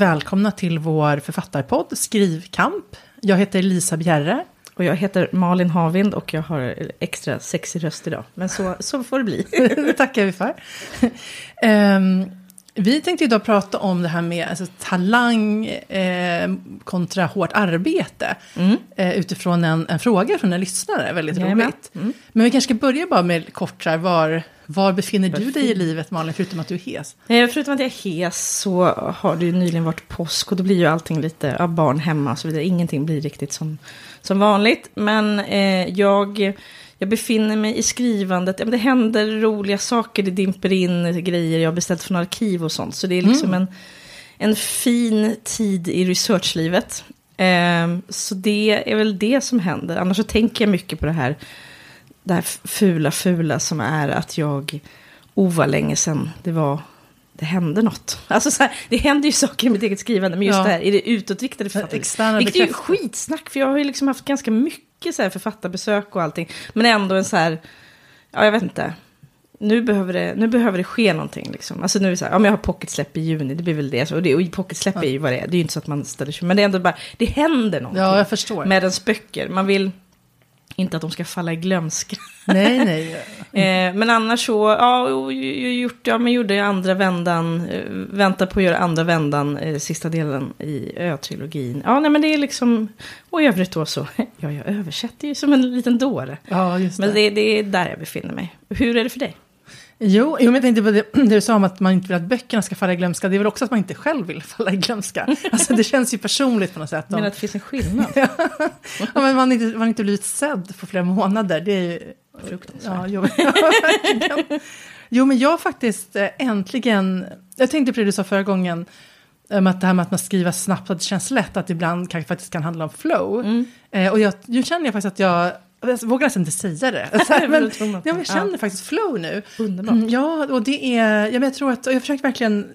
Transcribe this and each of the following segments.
välkomna till vår författarpodd Skrivkamp. Jag heter Lisa Bjerre. Och jag heter Malin Havind och jag har extra sexig röst idag. Men så, så får det bli. det tackar vi för. um, vi tänkte idag prata om det här med alltså, talang eh, kontra hårt arbete. Mm. Eh, utifrån en, en, fråga från en lyssnare, väldigt Jajamän. roligt. Mm. Men vi kanske ska börja bara med kort, här, var, var befinner du dig i livet Malin, förutom att du är hes? Förutom att jag är hes så har det ju nyligen varit påsk och då blir ju allting lite av barn hemma och så vidare. Ingenting blir riktigt som, som vanligt. Men eh, jag jag befinner mig i skrivandet, det händer roliga saker, det dimper in grejer jag har beställt från arkiv och sånt. Så det är liksom mm. en, en fin tid i researchlivet. Eh, så det är väl det som händer. Annars så tänker jag mycket på det här, det här fula, fula som är att jag, oh vad länge sedan det var det hände något. Alltså så här, det händer ju saker i mitt eget skrivande, men just ja. det här, är det utåtriktade författandet? Vilket är ju skitsnack, för jag har ju liksom haft ganska mycket så här författarbesök och allting. Men ändå en så här, ja jag vet inte. Nu behöver det, nu behöver det ske någonting. Liksom. Alltså nu är det så här, om jag har pocketsläpp i juni, det blir väl det. Och, det, och pocketsläpp är ju vad det är, det är ju inte så att man ställer sig, men det är ändå bara, det händer någonting. Ja, jag förstår. Med ens böcker. Man vill inte att de ska falla i glömska. Nej, nej. eh, men annars så, ja, jag, gjort, ja, men gjorde jag andra vändan, eh, väntar på att göra andra vändan, eh, sista delen i Ö-trilogin. Ja, nej men det är liksom, och i övrigt då så, ja, jag översätter ju som en liten dåre. Ja, just det. Men det, det är där jag befinner mig. Hur är det för dig? Jo, jo men jag tänkte på det, det du sa om att man inte vill att böckerna ska falla i glömska. Det är väl också att man inte själv vill falla i glömska. Alltså det känns ju personligt på något sätt. Men att det finns en skillnad? ja, men man inte, man inte blivit sedd på flera månader. Det är ju... Fruktansvärt. Ja, jo, jo, men jag faktiskt äh, äntligen... Jag tänkte på det du sa förra gången. Um, att det här med att man skriver snabbt, att det känns lätt, att det ibland kan, faktiskt kan handla om flow. Mm. Uh, och jag, nu känner jag faktiskt att jag jag vågar nästan inte säga det. Så här, men, ja, jag känner ja. faktiskt flow nu. Underbart. Mm, ja, och det är, ja, men jag tror att, och jag försöker verkligen,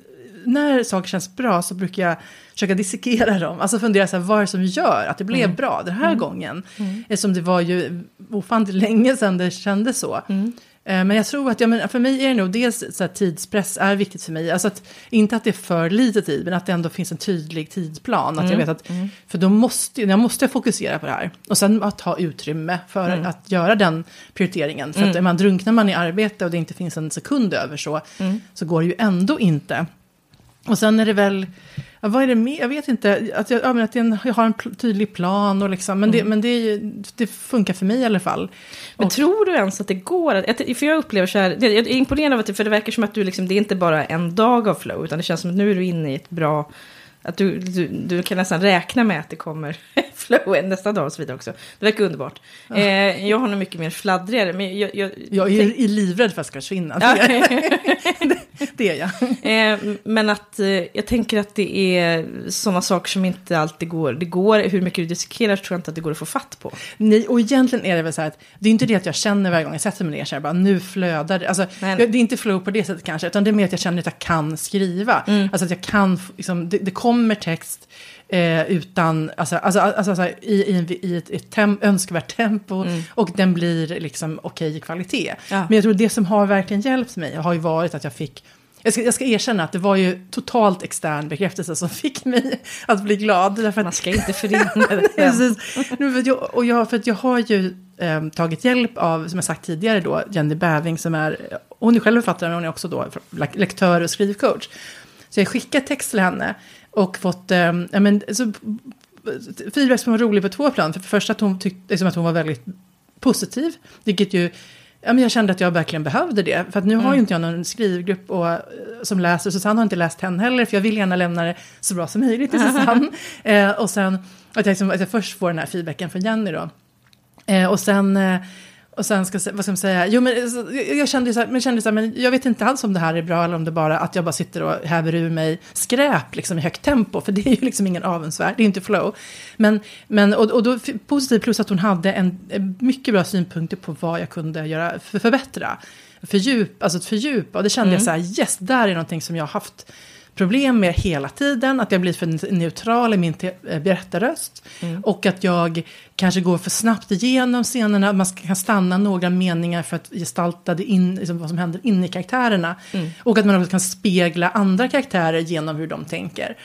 när saker känns bra så brukar jag försöka dissekera dem. Alltså fundera så här, vad är det som gör att det blev mm. bra den här mm. gången? Mm. Eftersom det var ju ofantligt länge sedan det kändes så. Mm. Eh, men jag tror att, ja, men för mig är det nog dels så här, tidspress är viktigt för mig. Alltså att, inte att det är för lite tid, men att det ändå finns en tydlig tidsplan. Att mm. jag vet att, mm. För då måste jag måste fokusera på det här. Och sen att ha utrymme för mm. att göra den prioriteringen. För att mm. man drunknar man i arbete och det inte finns en sekund över så, mm. så går det ju ändå inte. Och sen är det väl vad är det mer? Jag vet inte. Att jag, ja, men att jag har en tydlig plan och liksom. Men, det, mm. men det, det, funkar för mig i alla fall. Men och, tror du ens att det går? Att, för jag upplever så här. Jag är imponerad av att för det verkar som att du liksom, det är inte bara en dag av flow. Utan det känns som att nu är du inne i ett bra att du, du, du kan nästan räkna med att det kommer flow nästa dag och så vidare också. Det verkar underbart. Ja. Eh, jag har nog mycket mer fladdrigare. Men jag, jag, jag är tänk... livrädd för att jag ska försvinna. Ja. det, det är jag. Eh, men att eh, jag tänker att det är sådana saker som inte alltid går. Det går, hur mycket du dissekerar tror jag inte att det går att få fatt på. Nej, och egentligen är det väl så här att det är inte det att jag känner varje gång jag sätter mig ner så här bara nu flödar det. Alltså, nej, nej. det är inte flow på det sättet kanske, utan det är mer att jag känner att jag kan skriva. Mm. Alltså att jag kan, liksom, det, det kommer text eh, utan, alltså, alltså, alltså, alltså i, i, i, ett, ett tem, önskvärt tempo mm. och den blir liksom okej okay i kvalitet. Ja. Men jag tror det som har verkligen hjälpt mig har ju varit att jag fick jag ska, jag ska erkänna att det var ju totalt extern bekräftelse som fick mig att bli glad. Därför att, Man ska inte förringa det. och jag, för att jag har ju eh, tagit hjälp av, som jag sagt tidigare då, Jenny Bäving som är, hon är själv författare men hon är också då lektör och skrivcoach. Så jag skickade text till henne och fått, eh, ja men, så, feedback som var rolig på två plan. För det första att hon tyckte liksom att hon var väldigt positiv, vilket ju Ja, men jag kände att jag verkligen behövde det. För att nu mm. har ju inte jag någon skrivgrupp och, eh, som läser. Susanne har inte läst henne heller. För jag vill gärna lämna det så bra som möjligt till Susanne. eh, och sen att jag, liksom, att jag först får den här feedbacken från Jenny då. Eh, och sen eh, och sen ska, vad ska man säga, jo men jag kände så här, men kände så här, men jag vet inte alls om det här är bra eller om det bara att jag bara sitter och häver ur mig skräp liksom i högt tempo, för det är ju liksom ingen avundsvärd, det är inte flow. Men, men och, och då positivt plus att hon hade en, mycket bra synpunkter på vad jag kunde göra för förbättra. Fördjup, alltså fördjupa, och det kände mm. jag så här, yes, där är någonting som jag har haft problem med hela tiden. Att jag blir för neutral i min eh, berättarröst. Mm. Och att jag kanske går för snabbt igenom scenerna. Man kan stanna några meningar för att gestalta det in, liksom vad som händer inne i karaktärerna. Mm. Och att man också kan spegla andra karaktärer genom hur de tänker.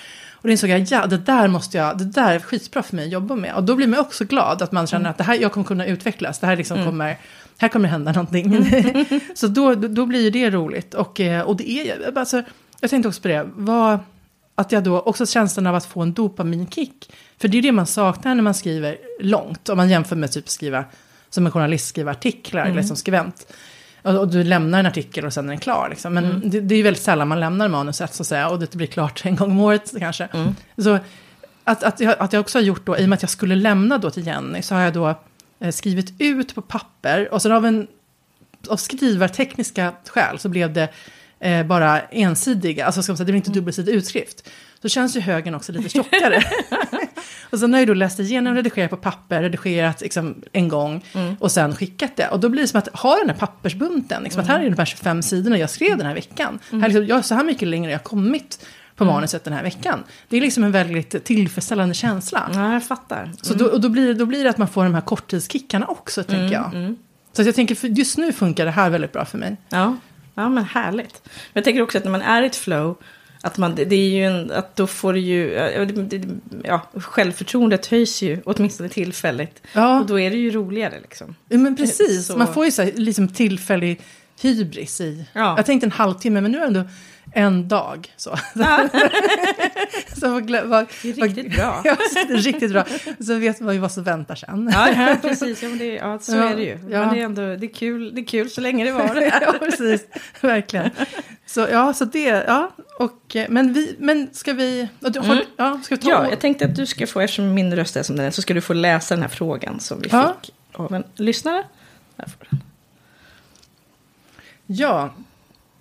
Och då insåg jag, ja det där måste jag, det där är skitbra för mig att jobba med. Och då blir man också glad att man känner Mm. att det här, jag kommer kunna utvecklas, det här liksom kommer, här kommer det hända någonting. så då, då, blir det roligt. Och, eh, och det är, alltså, jag tänkte också på det, vad, att jag då, också känslan av att få en dopaminkick. För det är det man saknar när man skriver långt, om man jämför med typ skriva, som en journalist skriver artiklar, eller som skribent. Och, och du lämnar en artikel och sen är den klar. Liksom. Men det, det är ju väldigt sällan man lämnar manuset så att säga. Och det blir klart en gång om året kanske. Så att, att, jag, att jag också har gjort då, i och med att jag skulle lämna då till Jenny, så har jag då eh, skrivit ut på papper. Och sen av, en, av skrivartekniska skäl så blev det eh, bara ensidiga, alltså ska man säga, det blir inte dubbelsidig utskrift. Så känns ju högen också lite tjockare. och sen har jag då läst igenom, redigerat på papper, redigerat liksom en gång och sen skickat det. Och då blir det som att ha den här pappersbunten, liksom, att här är de här 25 sidorna jag skrev den här veckan. Här, liksom, jag, så här mycket längre jag har kommit på manuset den här veckan. Det är liksom en väldigt tillfredsställande känsla. Ja, jag fattar. Så då, och då, blir, då blir det att man får de här korttidskickarna också, tänker jag. Så jag tänker, för just nu funkar det här väldigt bra för mig. Ja, ja men härligt. Men jag tänker också att när man är i ett flow, att, man, det är ju en, att då får du ju, ja, det- det- ja, självförtroendet höjs ju, åtminstone tillfälligt. Ja. Och då är det ju roligare liksom. Ja, men precis, Så- man får ju så här, liksom tillfällig hybris i... Ja. Jag tänkte en halvtimme, men nu är det ändå en dag. Så, så glö- vad, Det är riktigt bra. Ja, så riktigt bra. Så vet man ju vad som väntar sen. Ja, ja precis. Ja, men det, ja, så Ja, är det ju. ja. Men det är ändå det är kul, det är kul så länge det var ja, precis. Verkligen. Så ja, så det, ja. Och, men, vi, men ska vi, ja, du- har, Mm. ja, ska vi ta? Ja, jag tänkte att du ska få, eftersom min röst är som den är, så ska du få läsa den här frågan som vi Ja. fick av en lyssnare. Ja,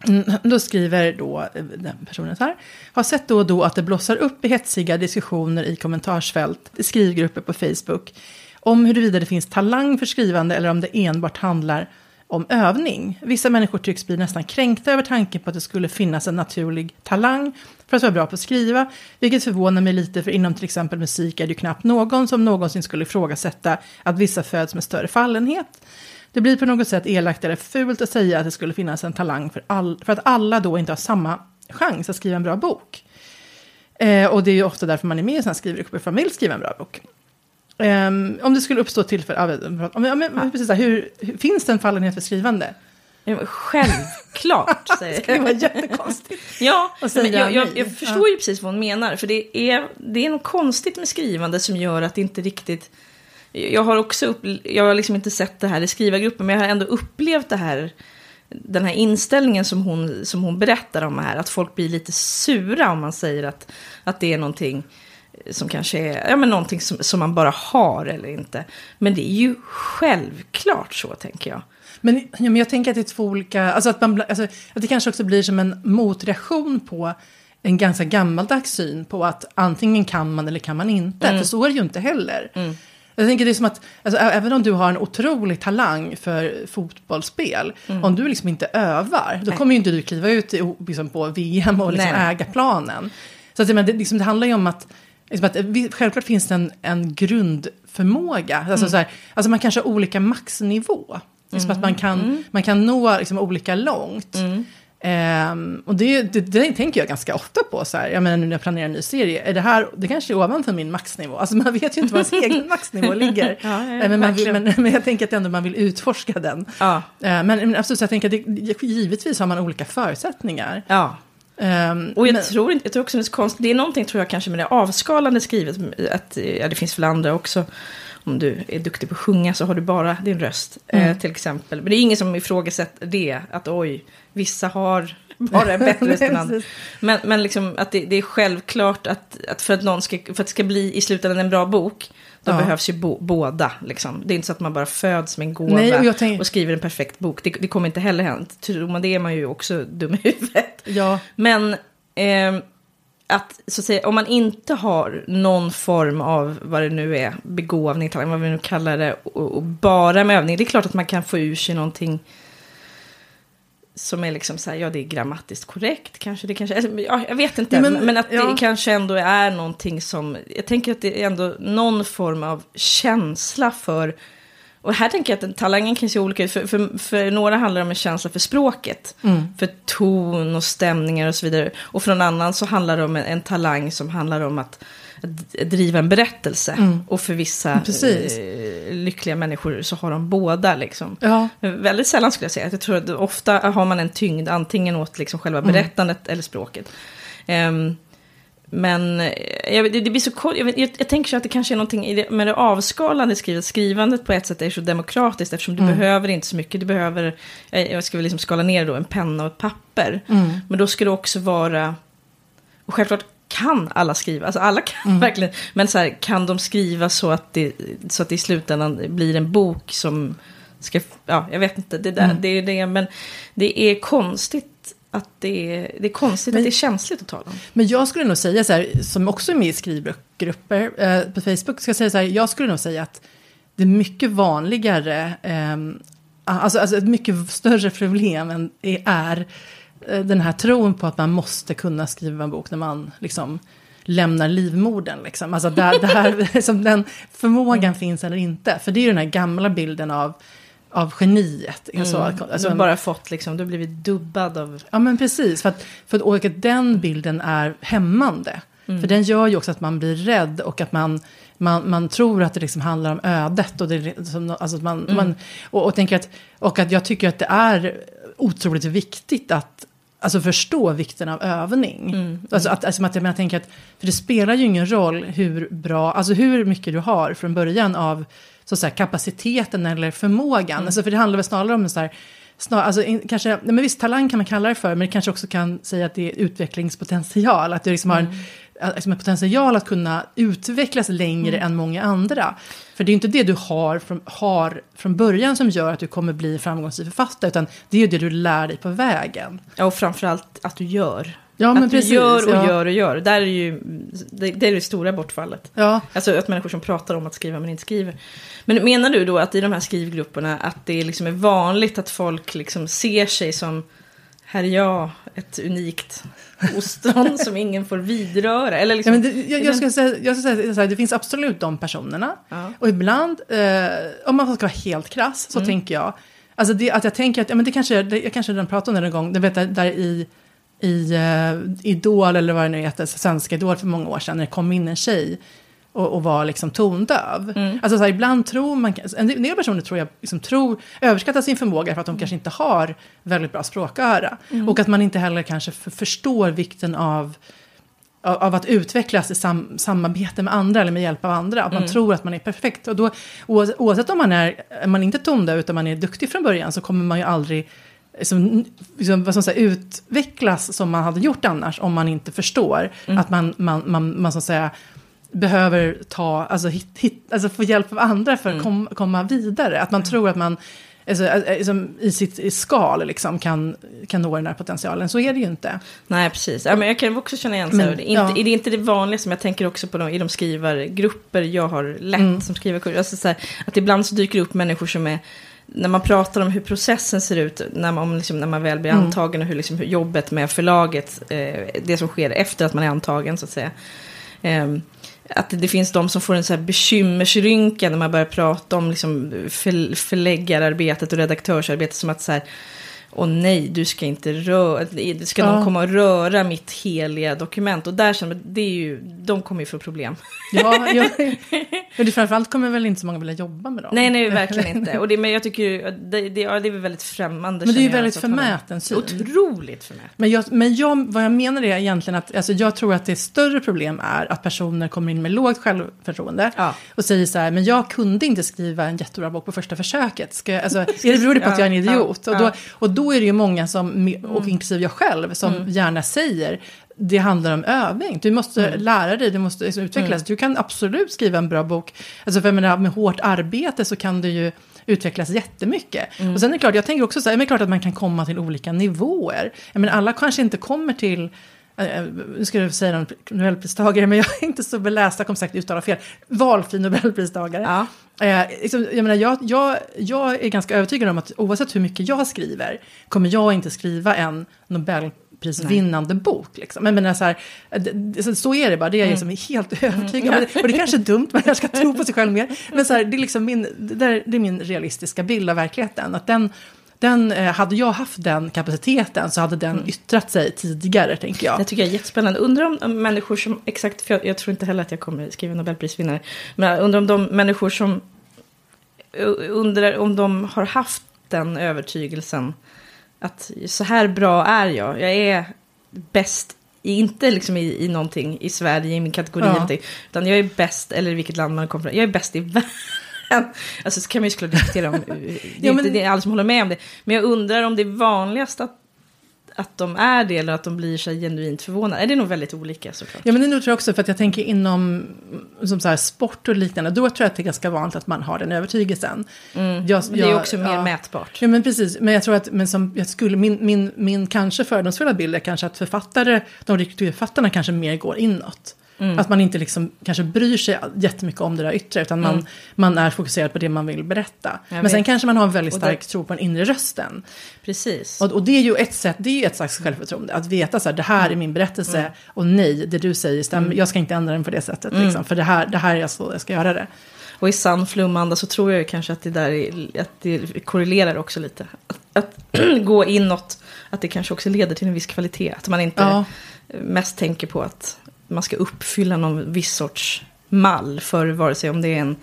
Mm, då skriver då eh, den personen så här. Har sett då och då att det blossar upp i hetsiga diskussioner i kommentarsfält, i skrivgrupper på Facebook, om huruvida det finns talang för skrivande eller om det enbart handlar om övning. Vissa människor tycks bli nästan kränkta över tanken på att det skulle finnas en naturlig talang för att vara bra på att skriva, vilket förvånar mig lite för inom till exempel musik är det ju knappt någon som någonsin skulle ifrågasätta att vissa föds med större fallenhet. Det blir på något sätt elakt eller fult att säga att det skulle finnas en talang för, all, för att alla då inte har samma chans att skriva en bra bok. Eh, och det är ju ofta därför man är med i sådana skrivgrupper, för man vill skriva en bra bok. Ehm, om det skulle uppstå tillfälle, ja, men- ja, men, precis, hur, hur, finns det en fallenhet för skrivande? Ja, Självklart, säger Det var jag. jättekonstigt. Ja, men jag, jag, jag förstår ju precis vad hon menar. För det är, det är något konstigt med skrivande som gör att det inte riktigt... Jag har också upp, jag har liksom inte sett det här i skrivargruppen, men jag har ändå upplevt det här, den här inställningen som hon, som hon berättar om här. Att folk blir lite sura om man säger att, att det är någonting som kanske är ja, men någonting som, som man bara har eller inte. Men det är ju självklart så, tänker jag. Men, ja, men jag tänker att det är två olika, alltså att, man, alltså att det kanske också blir som en motreaktion på en ganska gammaldags syn på att antingen kan man eller kan man inte. För så är det ju inte heller. Jag tänker det är som att, alltså, även om du har en otrolig talang för fotbollsspel, om du liksom inte övar, då kommer ju inte du kliva ut i, liksom, på VM och liksom Nej. äga planen. Så att, menar, det, liksom, det handlar ju om att, liksom att vi, självklart finns det en, en grundförmåga. Alltså, så här, alltså man kanske har olika maxnivå. Liksom att man kan, man kan nå liksom, olika långt. Ehm, och det, det, det tänker jag ganska ofta på. Så här. Jag menar nu när jag planerar en ny serie. Är det här, det kanske är ovanför min maxnivå. Alltså man vet ju inte var ens egen maxnivå ligger. Ja, ja, men, man men, men jag tänker att ändå man vill utforska den. Ja. Eh, men, men absolut, så jag tänker att det, givetvis har man olika förutsättningar. Ja. Ehm, Och jag men- tror inte, jag tror också det är konstigt, det är någonting tror jag kanske med det avskalande skrivet, att, ja det finns väl andra också, om du är duktig på att sjunga så har du bara din röst, eh, till exempel. Men det är ingen som ifrågasätter det, att oj, vissa har bara en bättre röst än andra. Men, men liksom att det, det är självklart att, att, för att någon ska, för att det ska bli i slutändan en bra bok, då Ja. behövs ju bo, båda. Liksom. Det är inte så att man bara föds med en gåva Nej, och tänker- och skriver en perfekt bok. Det, det kommer inte heller hända. Tror man det är man ju också dum i huvudet. Ja, Men ehm, att, så att säga, om man inte har någon form av vad det nu är, begåvning, talang, vad vi nu kallar det, och, och bara med övning, det är klart att man kan få ur sig någonting som är liksom så här, ja det är grammatiskt korrekt kanske, det kanske, alltså, ja, jag vet inte, men, men- att ja. det kanske ändå är någonting som, jag tänker att det är ändå någon form av känsla för och här tänker jag att den- talangen kan se olika ut. För, för, för några handlar det om en känsla för språket. För ton och stämningar och så vidare. Och för någon annan så handlar det om en, en talang som handlar om att, att driva en berättelse. Och för vissa eh, lyckliga människor så har de båda liksom. Ja. Väldigt sällan skulle jag säga. Jag tror att ofta har man en tyngd antingen åt liksom själva berättandet eller språket. Ehm, men eh, jag, det, det blir så jag, vet, jag, jag tänker så att det kanske är någonting det, med det avskalande skrivet. Skrivandet på ett sätt är så demokratiskt eftersom du behöver inte så mycket. Du behöver, eh, jag ska väl liksom skala ner då, en penna och ett papper. Men då ska det också vara, och självklart kan alla skriva, alltså alla kan verkligen, men så här, kan de skriva så att, det, så att det i slutändan blir en bok som ska, ja, jag vet inte, det, där, det är det, men det är konstigt att det är, det är konstigt Men- att det är känsligt att tala om. Men jag skulle nog säga så här, som också är med i skrivgrupper eh, på Facebook, ska jag säga så här, jag skulle nog säga att det är mycket vanligare, eh, alltså, alltså ett mycket större problem än är, eh, den här tron på att man måste kunna skriva en bok när man liksom lämnar livmodern. Liksom. Alltså där, där som den förmågan finns eller inte. För det är ju den här gamla bilden av, av geniet. Alltså, du alltså, har bara fått liksom, du har blivit dubbad av... Ja men precis, för att, för att, och att den bilden är hämmande. För den gör ju också att man blir rädd och att man, man, man tror att det liksom handlar om ödet. Och, det, som, alltså man, man, och, och, tänker att, och att jag tycker att det är otroligt viktigt att alltså förstå vikten av övning. Alltså att, alltså att jag menar, tänker att, för det spelar ju ingen roll hur bra, alltså hur mycket du har från början av så att säga, kapaciteten eller förmågan. Alltså för det handlar väl snarare om så här, Snar, alltså, in, kanske, nej, men visst, talang kan man kalla det för, men det kanske också kan säga att det är utvecklingspotential. Att du liksom har en, liksom en potential att kunna utvecklas längre än många andra. För det är ju inte det du har från, har från början som gör att du kommer bli framgångsrik författare, utan det är ju det du lär dig på vägen. Ja, och framförallt att du gör. Ja, men att precis, du gör och ja. gör och gör. Där är ju, det, det är det stora bortfallet. Ja, Alltså att människor som pratar om att skriva men inte skriver. Men menar du då att i de här skrivgrupperna att det liksom är vanligt att folk liksom ser sig som här är jag, ett unikt ostron som ingen får vidröra? Eller Ja, liksom, men det, jag, jag, ska säga, jag ska säga så här, det finns absolut de personerna. Ja. Och ibland, eh, om man ska vara helt krass, så tänker jag. Alltså det, att jag tänker att, ja, men det kanske, det, jag kanske redan pratade om det en gång, det vet jag, där i, i uh, Idol, eller vad det nu heter, Svenska Idol för många år sedan, när det kom in en tjej och, och var liksom tondöv. Alltså så här, ibland tror man, en del personer tror jag liksom tror, överskattar sin förmåga för att de kanske inte har väldigt bra språköra. Och att man inte heller kanske för, förstår vikten av av att utvecklas i sam, samarbete med andra eller med hjälp av andra. Att man tror att man är perfekt. Och då, oavsett, oavsett om man är, är man inte tondöv utan man är duktig från början så kommer man ju aldrig liksom, liksom, som säga, utvecklas som man hade gjort annars om man inte förstår att man, man, man, man så att säga, behöver ta, alltså, hit, hit, alltså få hjälp av andra för att kom, komma vidare. Att man tror att man alltså, eh, liksom, i sitt i skal liksom, kan, kan nå den här potentialen. Så är det ju inte. Nej, precis. Ja, men jag kan också känna igen så. Men, här, det, är inte, ja. det är inte det vanliga som jag tänker också på de, i de skrivargrupper jag har lett Mm. som skrivarkurs. Alltså så här, att ibland så dyker det upp människor som är när man pratar om hur processen ser ut, när man, om liksom, när man väl blir Mm. antagen och hur, liksom, hur jobbet med förlaget, eh, det som sker efter att man är antagen så att säga. Ehm, att det, det finns de som får en så här bekymmersrynka när man börjar prata om liksom för, förläggararbetet och redaktörsarbetet som att så här, Åh nej, du ska inte röra, ska Ja. någon komma och röra mitt heliga dokument? Och där känner man, det är ju, de kommer ju få problem. Ja, jag, men det framförallt kommer väl inte så många vilja jobba med dem. Nej, nej, verkligen inte. Och det, men jag tycker det, det, ja, det är väl väldigt främmande. Men det är ju väldigt förmäten syn. Otroligt förmäten. Men, jag, men jag, vad jag menar är egentligen att alltså jag tror att det större problem är att personer kommer in med lågt självförtroende Ja. och säger så här, men jag kunde inte skriva en jättebra bok på första försöket. Ska jag, alltså, är det beror det på att jag är en Ja, idiot? ja, och, då, ja. och då är det ju många som, och inklusive jag själv, som gärna säger det handlar om övning. Du måste lära dig, du måste liksom utvecklas. Du kan absolut skriva en bra bok. Alltså för menar, med hårt arbete så kan du ju utvecklas jättemycket. Och sen är det klart, jag tänker också så här, men det är klart att man kan komma till olika nivåer. Jag menar, alla kanske inte kommer till nu ska jag säga någon nobelpristagare, men jag är inte så beläst, jag kommer säkert uttala fel. Valfri nobelpristagare. Ja. Eh, liksom, jag, menar, jag, jag, jag är ganska övertygad om att oavsett hur mycket jag skriver kommer jag inte skriva en Nobelprisvinnande bok. Liksom. Men, men så, här, det, så är det bara, det är jag liksom helt övertygad om. Och det kanske är dumt, man kanske ska tro på sig själv mer. Men så här, det, är liksom min, det, är, det är min realistiska bild av verkligheten. Att den, den, eh, hade jag haft den kapaciteten så hade den mm. yttrat sig tidigare, tänker jag. Det tycker jag är jättespännande. Undrar om människor som, exakt, för jag, jag tror inte heller att jag kommer skriva Nobelprisvinnare, men undrar om de människor som, undrar om de har haft den övertygelsen att så här bra är jag, jag är bäst inte liksom i, i någonting i Sverige, i min kategori, ja. utan jag är bäst, eller i vilket land man kommer från, jag är bäst i världen. Alltså så kan man ju såklart diskutera om, det är ja, men... inte det är alla som håller med om det. Men jag undrar om det är vanligast att att de är det eller att de blir så genuint förvånade. Det är nog väldigt olika såklart. Ja men det tror jag också för att jag tänker inom som så här, sport och liknande. Då tror jag att det är ganska vanligt att man har den övertygelsen. Mm. Jag, det är också mer ja, mätbart. Ja men precis. Men jag tror att men som jag skulle, min, min, min kanske fördomsfulla bild är kanske att författare, de riktiga författarna kanske mer går inåt. Mm. Att man inte liksom kanske bryr sig jättemycket om det där yttre, utan man, mm. man är fokuserad på det man vill berätta. Jag Men vet. sen kanske man har en väldigt stark tro på den inre rösten. Precis. Och, och, det är ju ett sätt, det är ju ett slags självförtroende, att veta så här, det här är min berättelse, mm. och nej, det du säger stämmer, mm. jag ska inte ändra den på det sättet, mm. liksom, för det här, det här är så jag ska göra det. Och i sann flumanda så tror jag kanske att det där är, att det korrelerar också lite. Att, att gå inåt, att det kanske också leder till en viss kvalitet. Att man inte ja. mest tänker på att man ska uppfylla någon viss sorts mall för vare sig om det är en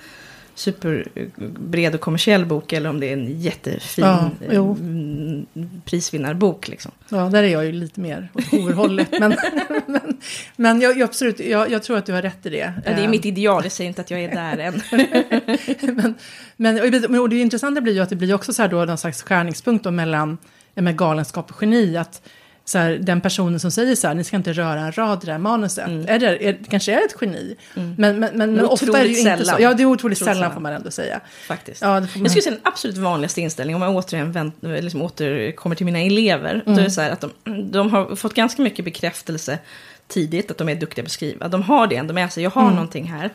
superbred och kommersiell bok eller om det är en jättefin ja, eh, prisvinnarbok. Liksom. Ja, där är jag ju lite mer åt horhållet. men men, men jag, jag absolut, jag, jag, tror att du har rätt i det. Ja, det är mitt ideal, jag säger inte att jag är där än. men, men, och det intressanta blir ju att det blir också så här då någon slags skärningspunkt mellan med galenskap och geni. Att så här, den personen som säger så här, ni ska inte röra en rad i det här manuset. Mm. Är det, är, kanske är ett geni. Mm. Men, men, men, men ofta är det ju inte så. Ja, det är otroligt sällan, sällan får man ändå säga. Faktiskt. Ja, man... Jag skulle säga den absolut vanligaste inställningen, om jag återigen vänt, liksom återkommer till mina elever. Mm. Då är det så här att de, de har fått ganska mycket bekräftelse tidigt, att de är duktiga på att skriva. De har det ändå med sig, jag har mm. någonting här.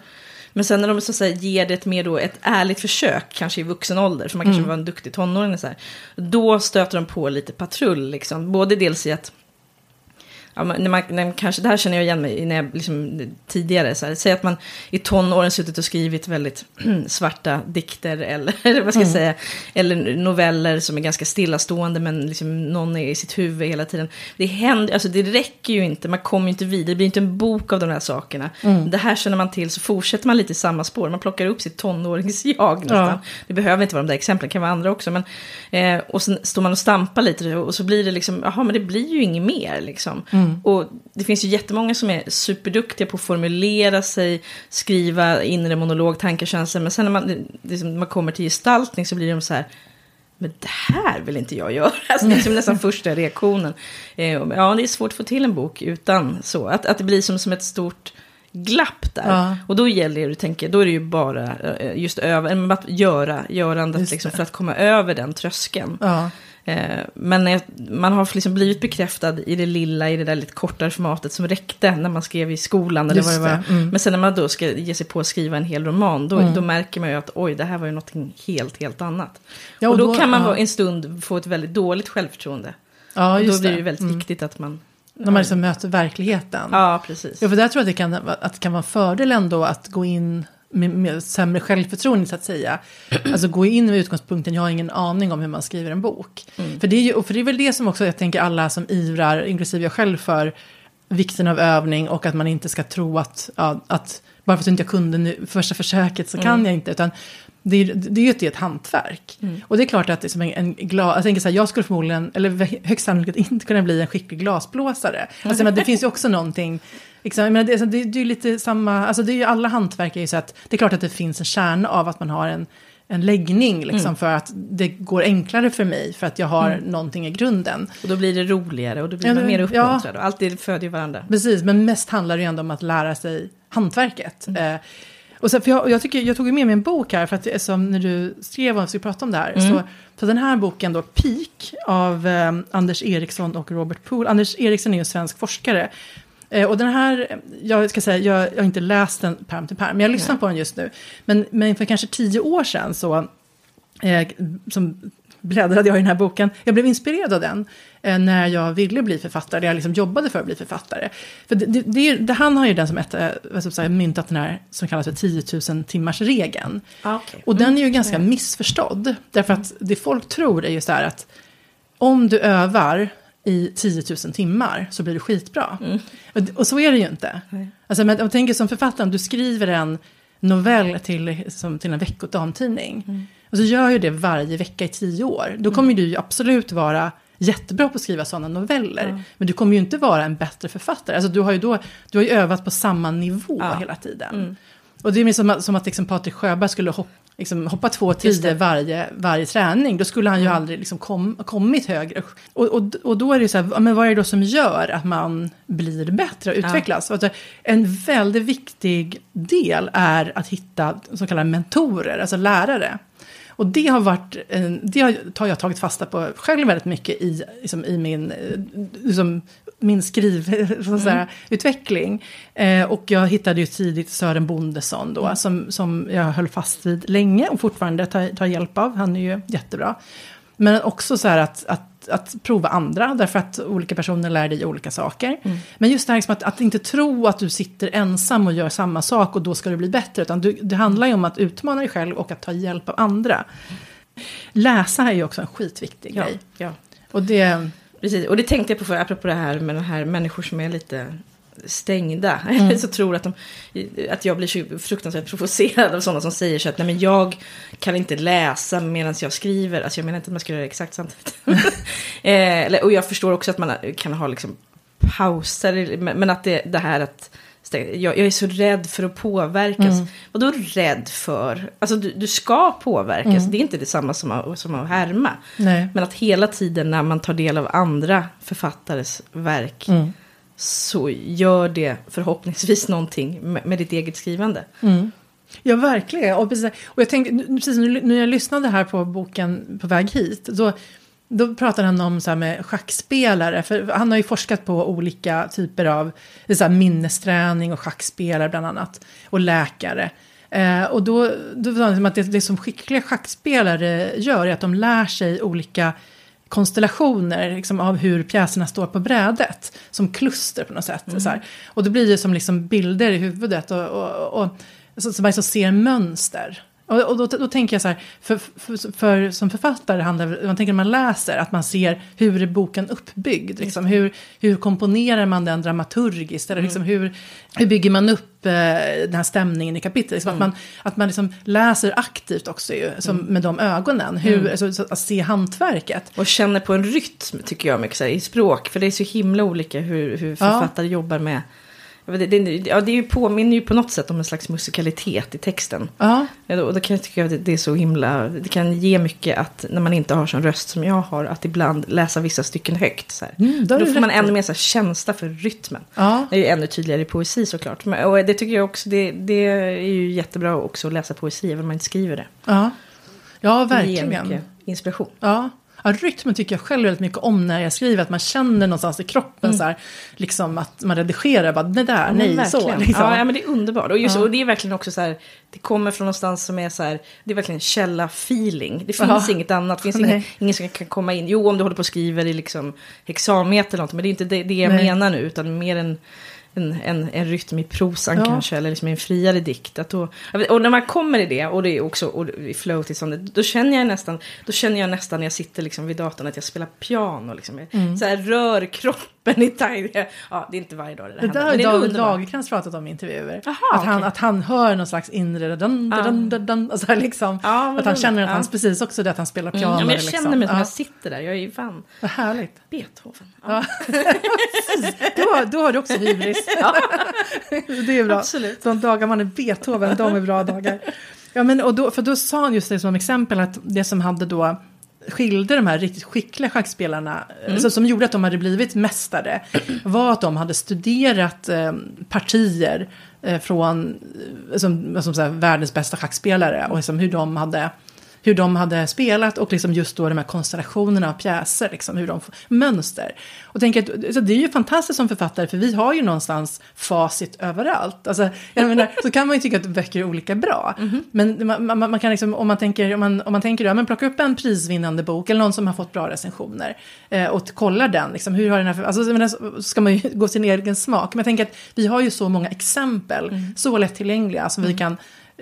Men sen när de så att säga, ger det ett mer då, ett ärligt försök, kanske i vuxen ålder, för man kanske mm. var en duktig tonåring, så här, då stöter de på lite patrull. Liksom. Både dels i att ja, när man, när kanske, det här känner jag igen mig när jag liksom, tidigare, så här, säg att man i tonåren suttit och skrivit väldigt svarta dikter eller, vad ska jag mm. säga, eller noveller som är ganska stillastående men liksom någon är i sitt huvud hela tiden. Det händer, alltså det räcker ju inte, man kommer ju inte vidare, det blir inte en bok av de här sakerna. Mm. Det här känner man till så fortsätter man lite i samma spår, man plockar upp sitt tonåringsjag nästan. Ja. Det behöver inte vara de där exemplen, det kan vara andra också. Men, eh, och sen står man och stampar lite och så blir det liksom, jaha men det blir ju inget mer liksom. Mm. Mm. Och det finns ju jättemånga som är superduktiga på att formulera sig, skriva inre monolog, tankar, känslor. Men sen när man, liksom, man kommer till gestaltning så blir de så här, men det här vill inte jag göra. Alltså, det är liksom nästan första reaktionen. Eh, ja, det är svårt att få till en bok utan så. Att, att det blir som, som ett stort glapp där. Ja. Och då gäller det, tänker, då är det ju bara eh, just över, att göra, görandet liksom, för att komma över den tröskeln. Ja. Eh, men man har liksom blivit bekräftad i det lilla, i det där lite kortare formatet som räckte när man skrev i skolan. Eller vad det var. Mm. Men sen när man då ska ge sig på att skriva en hel roman, då, mm. då märker man ju att oj, det här var ju någonting helt, helt annat. Ja, och, och, då, kan man ja. en stund få ett väldigt dåligt självförtroende. Ja, just och då blir det ju väldigt mm. viktigt att man när man liksom möter verkligheten. Ja, precis. Ja, för där tror jag att det kan, att det kan vara en fördel ändå att gå in med, med sämre självförtroende så att säga. Alltså gå in med utgångspunkten, jag har ingen aning om hur man skriver en bok. Mm. För, det är ju, och för det är väl det som också jag tänker alla som ivrar, inklusive jag själv, för vikten av övning och att man inte ska tro att, ja, att bara för att jag inte kunde nu, första försöket så kan mm. jag inte. Utan det är, det är ju ett, ett hantverk. Mm. Och det är klart att det är som en, en glas, jag tänker så här, jag skulle förmodligen, eller högst sannolikt inte kunna bli en skicklig glasblåsare. Alltså, men det finns ju också någonting Liksom, men det, alltså, det, det är lite samma, alltså det är ju alla hantverk är ju så att det är klart att det finns en kärna av att man har en, en läggning liksom, mm. för att det går enklare för mig för att jag har mm. någonting i grunden. Och då blir det roligare och då blir ja, man mer uppmuntrad ja, och allt det föder ju varandra. Precis, men mest handlar det ju ändå om att lära sig hantverket. Mm. Eh, och så, för jag, jag, tycker, jag tog med mig en bok här, för att som när du skrev om att vi skulle prata om det här. Mm. Så, så den här boken då, Peak, av eh, Anders Eriksson och Robert Poole. Anders Eriksson är en svensk forskare Eh, och den här, jag ska säga, jag, jag har inte läst den pärm till pärm, men jag lyssnar på den just nu. Men, men för kanske tio år sedan så, eh, som bläddrade jag i den här boken. Jag blev inspirerad av den eh, när jag ville bli författare. Jag liksom jobbade för att bli författare. För det, det, det, han har ju den som ett, säga, myntat den här som kallas för 10 000 timmars regeln. Ah, okay. Och den är ju ganska missförstådd. Därför att det folk tror är ju så här att om du övar i 10 000 timmar så blir det skitbra. Mm. Och, och, så är det ju inte. Nej. Alltså, men jag tänker som författare, om du skriver en novell till, som, till en veckodamtidning. Mm. Och så gör ju det varje vecka i tio år. Då kommer mm. du absolut vara jättebra på att skriva sådana noveller. Mm. Men du kommer ju inte vara en bättre författare. Alltså du har ju, då, du har övat på samma nivå ja. hela tiden. Mm. Och det är som, som att liksom Patrik Sjöberg skulle hoppa liksom, hoppa två tider varje, varje träning, då skulle han ju mm. aldrig liksom kom, kommit högre. Och, och, och då är det så här, men vad är det då som gör att man blir bättre och utvecklas? Ja. Alltså, en väldigt viktig del är att hitta så kallade mentorer, alltså lärare. Och det har varit, det har jag tagit fasta på själv väldigt mycket i, liksom, i min liksom, min skrivutveckling. Mm. Eh, och jag hittade ju tidigt Sören Bondesson då, mm. som, som jag höll fast vid länge och fortfarande tar, tar hjälp av. Han är ju jättebra. Men också så här att, att, att prova andra, därför att olika personer lär dig olika saker. Mm. Men just det här liksom att, att inte tro att du sitter ensam och gör samma sak och då ska du bli bättre. Utan du, det handlar ju om att utmana dig själv och att ta hjälp av andra. Läsa är ju också en skitviktig ja, grej. Ja. Och det Precis, och det tänkte jag på för, apropå det här med de här människor som är lite stängda. Mm. så tror att, de, att jag blir fruktansvärt provocerad av sådana som säger så att nej men jag kan inte läsa medan jag skriver. Alltså jag menar inte att man ska göra det exakt samtidigt. eh, och jag förstår också att man kan ha liksom pauser. Men att det, det här att jag, jag, är så rädd för att påverkas. Mm. Vad då rädd för? Alltså du, du ska påverkas. Mm. Det är inte detsamma som att, som att härma. Nej. Men att hela tiden när man tar del av andra författares verk. Mm. Så gör det förhoppningsvis någonting med, med ditt eget skrivande. Mm. Ja, verkligen. Och, precis, och jag tänkte, precis när jag lyssnade här på boken på väg hit. då, då pratar han om så här med schackspelare, för han har ju forskat på olika typer av så här minnesträning och schackspelare bland annat, och läkare. Eh, och då, då var det att det, det som skickliga schackspelare gör är att de lär sig olika konstellationer liksom, av hur pjäserna står på brädet. Som kluster på något sätt. Mm. Så här. Och det blir ju som liksom bilder i huvudet och, och, och, så, så man så ser mönster. Och, och då, då, tänker jag så här, för, för, för, som författare handlar man tänker när man läser att man ser hur är boken uppbyggd, liksom, hur, hur komponerar man den dramaturgiskt, eller liksom, mm. hur, hur bygger man upp eh, den här stämningen i kapitlet. Liksom, mm. Att man, att man liksom läser aktivt också ju, som, mm. med de ögonen, hur, alltså, att se hantverket. Och känner på en rytm tycker jag mycket så här, i språk, för det är så himla olika hur, hur författare ja. jobbar med det, det, ja, det är ju påminner ju på något sätt om en slags musikalitet i texten. Ja. Ja, då, kan jag tycka att det, det, är så himla, det kan ge mycket att när man inte har sån röst som jag har, att ibland läsa vissa stycken högt. Så mm, då, då får man ännu mer så här, känsla för rytmen. Ja. Det är ju ännu tydligare i poesi såklart. Men, och det tycker jag också, det, det är ju jättebra också att läsa poesi, även om man inte skriver det. Ja, ja verkligen. Det ger mycket inspiration. Ja. Ja, rytmen tycker jag själv väldigt mycket om när jag skriver. Att man känner någonstans i kroppen mm. så här, liksom att man redigerar. Bara, det där, nej, verkligen. så. Liksom. Ja, ja, men det är underbart. Och, just, ja. och det är verkligen också så här, det kommer från någonstans som är så här, det är verkligen källa-feeling. Det finns ja. inget annat, det finns ingen, ingen, som kan komma in. Jo, om du håller på och skriver i liksom hexameter eller något, men det är inte det, det jag nej. menar nu, utan mer en en, en, en rytm i prosan ja. kanske, eller liksom en friare dikt. Att då, och när man kommer i det, och det är också och i flow-tillståndet, då känner jag nästan, då känner jag nästan när jag sitter liksom vid datorn att jag spelar piano. Liksom. Mm. Så här, rör kroppen i takt. Ja, det är inte varje dag det, det där har David Lagercrantz pratat om i intervjuer. Aha, att, han, okay. att han hör någon slags inre dun, dun, dun, dun, alltså liksom, ja, Att han känner att han precis också det att han spelar piano. Mm, ja, men jag liksom. känner mig som jag sitter där, jag är ju fan. Vad härligt. Beethoven. Ja. då, då har du också hybris. Ja. det är bra. Absolut. De dagar man är Beethoven, de är bra dagar. Ja, men, och då, för då sa han just det som exempel att det som hade då skilde de här riktigt skickliga schackspelarna, mm. alltså, som gjorde att de hade blivit mästare, var att de hade studerat eh, partier eh, från eh, som, som så här, världens bästa schackspelare och liksom, hur de hade hur de hade spelat och liksom just då de här konstellationerna av pjäser, liksom, hur de får mönster. Och tänker att, så det är ju fantastiskt som författare för vi har ju någonstans facit överallt. Alltså, jag menar, så kan man ju tycka att böcker är olika bra. Mm -hmm. Men man, man, man, kan liksom, om man tänker, om man, om man tänker ja, men plocka upp en prisvinnande bok eller någon som har fått bra recensioner eh, och kollar den, liksom, hur har den här, alltså, menar, ska man ju gå sin egen smak. Men jag tänker att vi har ju så många exempel, mm. så lättillgängliga som mm. vi kan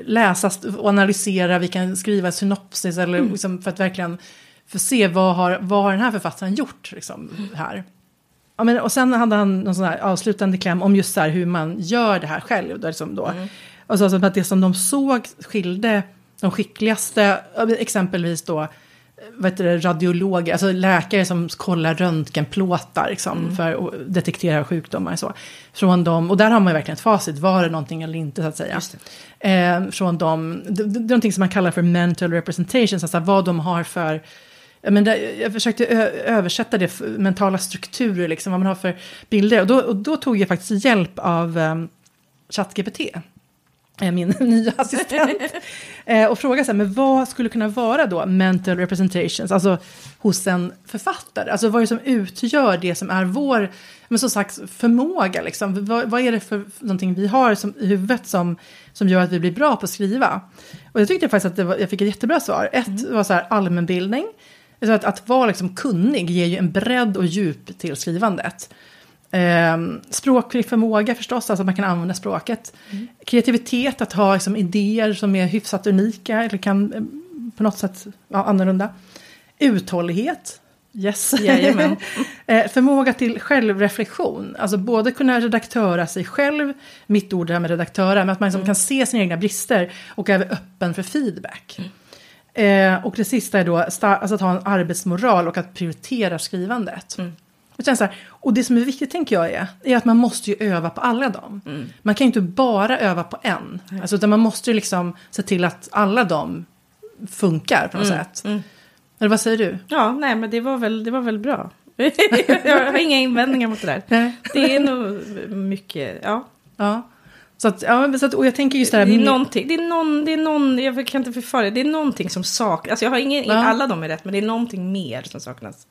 läsa och analysera, vi kan skriva synopsis eller mm. liksom för att verkligen få se vad har, vad har den här författaren gjort liksom, här. Ja, men, och sen hade han någon sån här avslutande kläm om just så här hur man gör det här själv. Då, liksom då. Mm. Och så alltså, att det som de såg skilde de skickligaste, exempelvis då vad heter det, radiologer, alltså läkare som kollar röntgenplåtar liksom, mm. för att detektera sjukdomar och så. Från dem, och där har man ju verkligen ett facit, var det någonting eller inte så att säga. Eh, från dem, det, det, är någonting som man kallar för mental representations, alltså vad de har för men där, jag försökte översätta det, mentala strukturer, liksom, vad man har för bilder. Och då, och då tog jag faktiskt hjälp av um, ChatGPT min nya assistent. eh, och fråga så här, men vad skulle kunna vara då mental representations, alltså hos en författare? Alltså vad är det som utgör det som är vår, men som sagt, förmåga liksom? Vad, vad är det för någonting vi har som, i huvudet som, som gör att vi blir bra på att skriva? Och jag tyckte faktiskt att var, jag fick ett jättebra svar. Ett mm. var så här allmänbildning. Så att, att vara liksom kunnig ger ju en bredd och djup till skrivandet. Eh, språklig förmåga förstås, alltså att man kan använda språket. Mm. Kreativitet, att ha liksom, idéer som är hyfsat unika eller kan eh, på något sätt vara ja, annorlunda. Uthållighet, yes. eh, förmåga till självreflektion, alltså både kunna redaktöra sig själv, mitt ord det här med redaktöra, men att man liksom mm. kan se sina egna brister och är öppen för feedback. Mm. Eh, och det sista är då alltså att ha en arbetsmoral och att prioritera skrivandet. Mm. Och, så här, och det som är viktigt tänker jag är, är att man måste ju öva på alla dem. Mm. Man kan ju inte bara öva på en. Alltså, utan man måste ju liksom se till att alla dem funkar på något mm. sätt. Mm. Eller vad säger du? Ja, nej men det var väl, det var väl bra. jag har inga invändningar mot det där. det är nog mycket, ja. Ja. Så att, ja, så att, och jag tänker just det här. Det är någonting, det är någon, det är någon, jag kan inte förfara det är någonting som saknas. Alltså jag har ingen, ja. alla de är rätt, men det är någonting mer som saknas.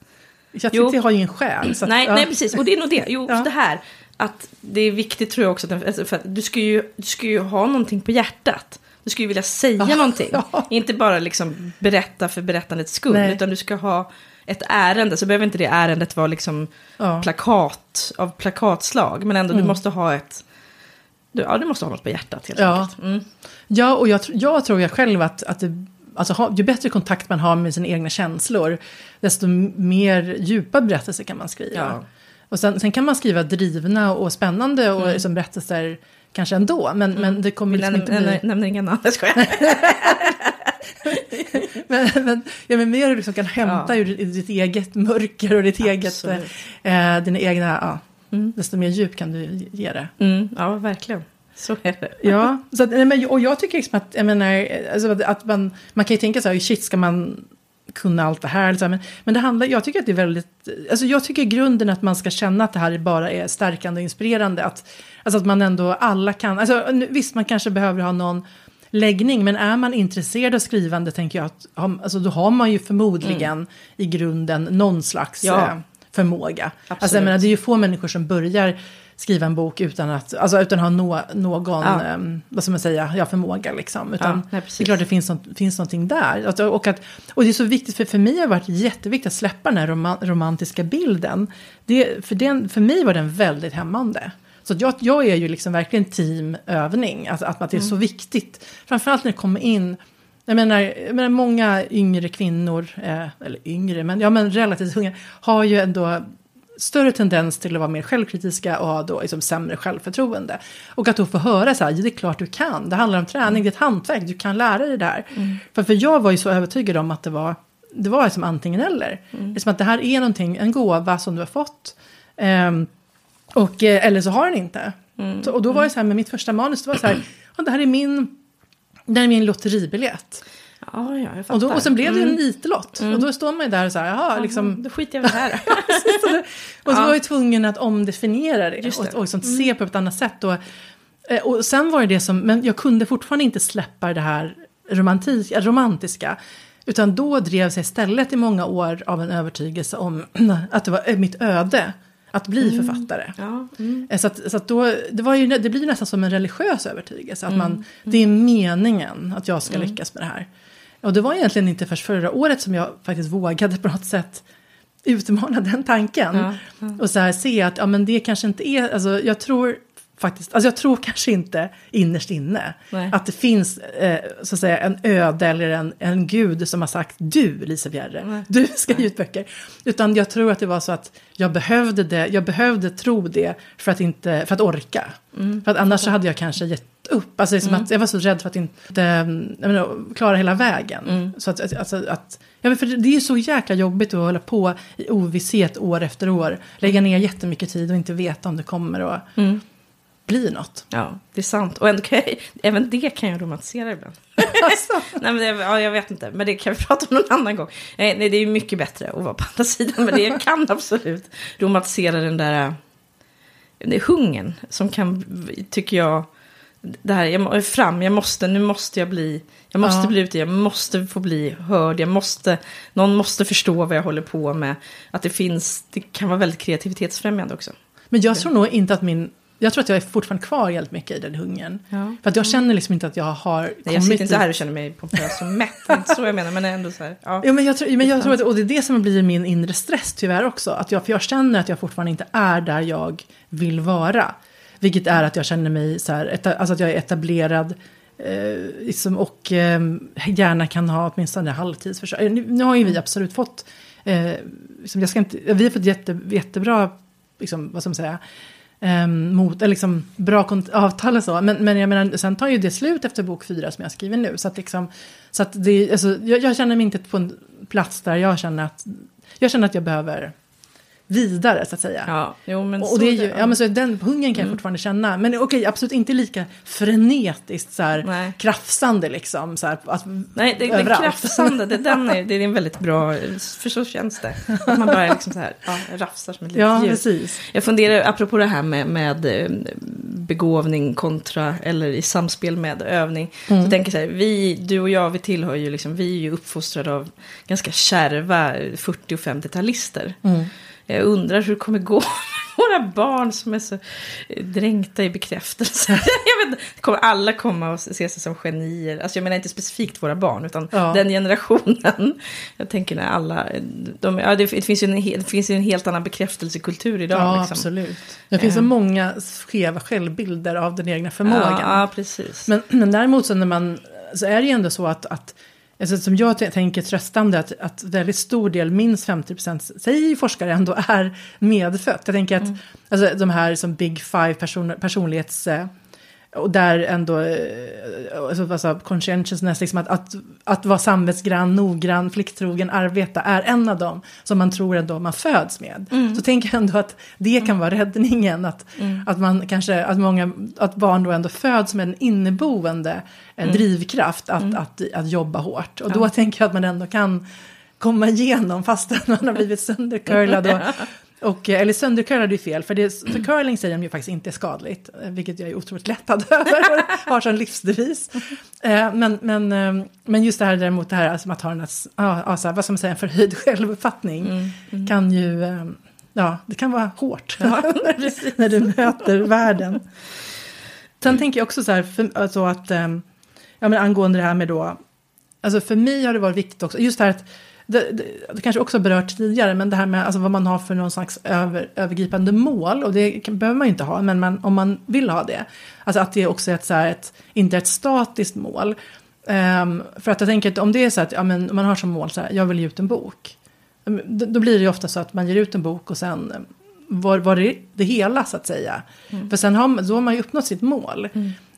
ChatGPT har ju ingen själ. Så att, nej, ja. nej, precis. Och det är nog det. Jo, ja. det här. Att det är viktigt tror jag också. Alltså, för att du, ska ju, du ska ju ha någonting på hjärtat. Du ska ju vilja säga ja. någonting. Ja. Inte bara liksom berätta för berättandets skull. Nej. Utan du ska ha ett ärende. Så behöver inte det ärendet vara liksom ja. plakat av plakatslag. Men ändå, mm. du måste ha ett... Ja, du måste ha något på hjärtat helt ja. enkelt. Mm. Ja, och jag, jag tror jag själv att, att det Alltså, ju bättre kontakt man har med sina egna känslor, desto mer djupa berättelser kan man skriva. Ja. Och sen, sen, kan man skriva drivna och spännande och mm. liksom berättelser kanske ändå, men, mm. men det kommer liksom inte bli... Nämn inga namn, jag skojar. men, men, ja, men mer du liksom kan hämta ja. ur ditt eget mörker och ditt eget, eh, dina egna, ja, mm. desto mer djup kan du ge det. Mm. Ja, verkligen. Så är det. Ja, så att, men, och jag tycker liksom att, jag menar, alltså att man, man kan ju tänka så här, shit ska man kunna allt det här. Liksom. Men, men det handlar, jag tycker att det är väldigt, alltså jag tycker i grunden att man ska känna att det här bara är stärkande och inspirerande. Att, alltså att man ändå alla kan, alltså visst man kanske behöver ha någon läggning, men är man intresserad av skrivande tänker jag att alltså, då har man ju förmodligen mm. i grunden någon slags ja. eh, förmåga. Absolut. Alltså jag menar, det är ju få människor som börjar skriva en bok utan att, alltså utan att ha no, någon, ja. um, vad ska man säga, ja, förmåga liksom. Utan ja, det är klart det finns, något, finns någonting där. Och, att, och det är så viktigt, för, för mig har det varit jätteviktigt att släppa den här rom, romantiska bilden. Det, för, den, för mig var den väldigt hämmande. Så jag, jag är ju liksom verkligen teamövning, alltså att, att det är mm. så viktigt. Framförallt när det kommer in jag menar, jag menar många yngre kvinnor, eh, eller yngre, men, ja, men relativt unga, har ju ändå större tendens till att vara mer självkritiska och ha då liksom sämre självförtroende. Och att då få höra så här, det är klart du kan, det handlar om träning, det är ett hantverk, du kan lära dig det här. Mm. För, för jag var ju så övertygad om att det var, det var liksom antingen eller. Mm. Som att det här är någonting, en gåva som du har fått. Och, eh, eller så har den inte. Mm. Så, och då var det så här med mitt första manus, det var så här, det här är min, det här är min lotteribiljett. Ja, ja, och, då, och sen blev det mm. en nitlott. Mm. Och då står man ju där och så här, jaha, liksom. Då skiter jag väl här. och så var jag tvungen att omdefiniera det. det. Och, och liksom mm. se på ett annat sätt. Och, eh, och sen var det det som, men jag kunde fortfarande inte släppa det här romantik, romantiska. Utan då drevs jag istället i många år av en övertygelse om att det var mitt öde att bli Mm. författare. Ja, mm. Eh, Så, att, så att då, det, var ju, det blir nästan som en religiös övertygelse. Att Mm. man, det är meningen att jag ska lyckas med det här. Och det var egentligen inte först förra året som jag faktiskt vågade på något sätt utmana den tanken. Ja, Och så här se att ja, men det kanske inte är, alltså jag tror faktiskt, alltså jag tror kanske inte innerst inne Nej. att det finns eh, så att säga en öde eller en, en gud som har sagt du Lisa Bjerre, Nej. du ska ge ut böcker. Utan jag tror att det var så att jag behövde det, jag behövde tro det för att, inte, för att orka. Mm. För att annars så hade jag kanske gett upp. Alltså det är som att jag var så rädd för att inte mm, menar, klara hela vägen. Mm. Så att, alltså, att, ja, men för det är ju så jäkla jobbigt att hålla på i ovisshet år efter år. Lägga ner jättemycket tid och inte veta om det kommer att Mm. Bli något. Ja, det är sant. Och ändå kan jag, även det kan jag romantisera ibland. Alltså. Nej, men det, ja, jag vet inte, men det kan vi prata om någon annan gång. Nej, nej, det är mycket bättre att vara på andra sidan, men det jag kan absolut romantisera den där hungern som kan, tycker jag, det här, jag fram, jag måste, nu måste jag bli, jag måste Ja. bli ute, jag måste få bli hörd, jag måste, någon måste förstå vad jag håller på med. Att det finns, det kan vara väldigt kreativitetsfrämjande också. Men jag tror nog inte att min... Jag tror att jag är fortfarande kvar helt mycket i den hungern. Ja. För att jag känner liksom inte att jag har Nej, kommit jag sitter inte här och känner mig pompös och mätt, det är inte så jag menar, men ändå så här. Ja. Ja, men jag tror, men jag tror att, och det är det som blir min inre stress tyvärr också. Att jag, för jag känner att jag fortfarande inte är där jag vill vara. Vilket är att jag känner mig så här, eta, alltså att jag är etablerad. Eh, liksom, och eh, gärna kan ha åtminstone halvtidsförsörjning. Nu, nu har ju vi absolut fått, eh, liksom, jag ska inte, vi har fått jätte, jättebra, liksom, vad ska man säga, Um, mot, eller liksom bra kont- avtal och så. Men, men jag menar, sen tar ju det slut efter bok fyra som jag skriver nu. Så att, liksom, så att det, alltså, jag, jag känner mig inte på en plats där jag känner att jag, känner att jag behöver vidare så att säga. Ja, jo men Och så det är ju, ja, men så den hungern kan jag Mm. fortfarande känna. Men okej, absolut inte lika frenetiskt så här, Nej. krafsande liksom. Så här, att, Nej, det, det krafsande, det, den är, det är en väldigt bra, för så känns det. Att man bara liksom så här, ja, rafsar som ett litet Ja, djur. precis. Jag funderar, apropå det här med, med eh, begåvning kontra, eller i samspel med övning. Mm. Så tänker jag så här, vi, du och jag, vi tillhör ju liksom, vi är ju uppfostrade av ganska kärva 40 och 50-talister. Mm. Jag undrar hur det kommer gå våra barn som är så dränkta i bekräftelse. jag vet, kommer alla komma och se sig som genier? Alltså jag menar inte specifikt våra barn, utan Ja. den generationen. Jag tänker när alla, de, ja, det, finns ju en, det finns ju en helt annan bekräftelsekultur idag. Ja, liksom. absolut. Det finns så Eh. många skeva självbilder av den egna förmågan. Ja precis. Men, men däremot så när man, så är det ju ändå så att, att alltså som jag tänker tröstande, att, att väldigt stor del, minst 50 procent, säger forskare ändå, är medfött. Jag tänker att Mm. alltså, de här som big five person, personlighets... Och där ändå, eh, alltså, alltså, conscientiousness, liksom att, att, att vara samvetsgrann, noggrann, plikttrogen, arbeta, är en av dem som man tror ändå man föds med. Mm. Så tänker jag ändå att det kan vara räddningen, att, att man kanske, att många, att barn då ändå föds med en inneboende eh, drivkraft att, att, att jobba hårt. Och då tänker jag att man ändå kan komma igenom fastän man har blivit söndercurlad. Och, och, eh, eller söndercurlad är fel, för, det, för curling säger de ju faktiskt inte är skadligt. eh, Vilket jag är otroligt lättad över och har som livsdevis. Eh, Men, men, men just det här däremot, det här alltså att ha en, ja, alltså, vad ska man säga, en förhöjd självuppfattning kan ju, ja, det kan vara hårt när, du, när du möter världen. Sen tänker jag också så här, för, alltså att, ja men angående det här med då, alltså för mig har det varit viktigt också, just det här att, det, det, det kanske också berört tidigare, men det här med alltså vad man har för någon slags över, övergripande mål, och det kan, behöver man ju inte ha, men man, om man vill ha det, alltså att det också är ett, så här, ett, inte ett statiskt mål. Ehm, för att jag tänker att om det är så att ja, men man har som mål så här, jag vill ge ut en bok, Mm, då, blir det ju ofta så att man ger ut en bok och sen eh, var, var det det hela så att säga. För sen har, då har man ju uppnått sitt mål.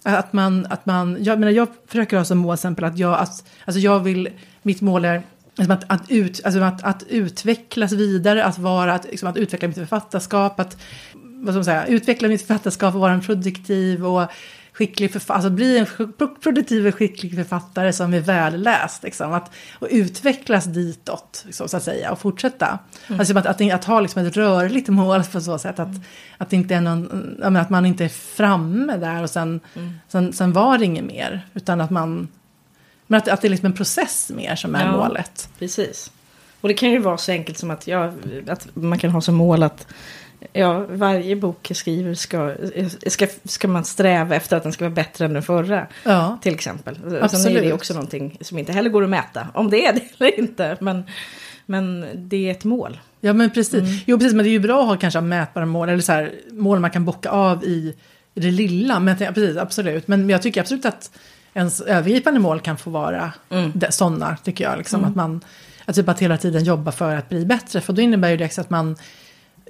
Att man, att man, jag, menar, jag försöker ha som mål exempel att jag, att, alltså jag vill, mitt mål är att, att, ut, alltså att, att utvecklas vidare, att, vara, att, liksom att utveckla mitt författarskap, att vad ska man säga, utveckla mitt författarskap och vara en produktiv och skicklig författare, alltså bli en pro- produktiv och skicklig författare som är välläst. Liksom, att, och utvecklas ditåt, liksom, så att säga, och fortsätta. Alltså att, att, att ha liksom ett rörligt mål på så sätt att, att, det inte är någon, att man inte är framme där och sen, sen, sen var det inget mer. Utan att man Men att, att det är liksom en process mer som är Ja. målet. Precis. Och det kan ju vara så enkelt som att, ja, att man kan ha som mål att ja, varje bok jag skriver ska, ska, ska man sträva efter att den ska vara bättre än den förra. Ja. Till exempel. Sen är det Absolut. också någonting som inte heller går att mäta. Om det är det eller inte. Men, men det är ett mål. Ja, men precis. Jo, precis. Men det är ju bra att ha kanske mätbara mål, eller så här, mål man kan bocka av i, i det lilla. Men precis, absolut. Men jag tycker absolut att ens övergripande mål kan få vara Mm. sådana, tycker jag. Liksom, Att man att typ att hela tiden jobba för att bli bättre. För då innebär ju det också att man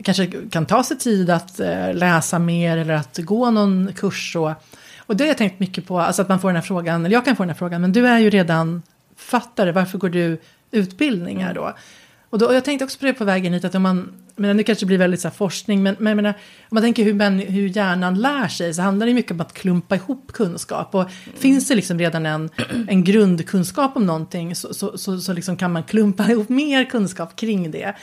kanske kan ta sig tid att eh, läsa mer eller att gå någon kurs. Och, och det har jag tänkt mycket på, alltså att man får den här frågan, eller jag kan få den här frågan, men du är ju redan författare, varför går du utbildningar då? Och, då, och jag tänkte också på det på vägen hit, att om man, men det kanske blir väldigt så här forskning, men, men menar, om man tänker hur, män, hur hjärnan lär sig, så handlar det mycket om att klumpa ihop kunskap. Och finns det liksom redan en, en grundkunskap om någonting, så, så, så, så liksom kan man klumpa ihop mer kunskap kring det.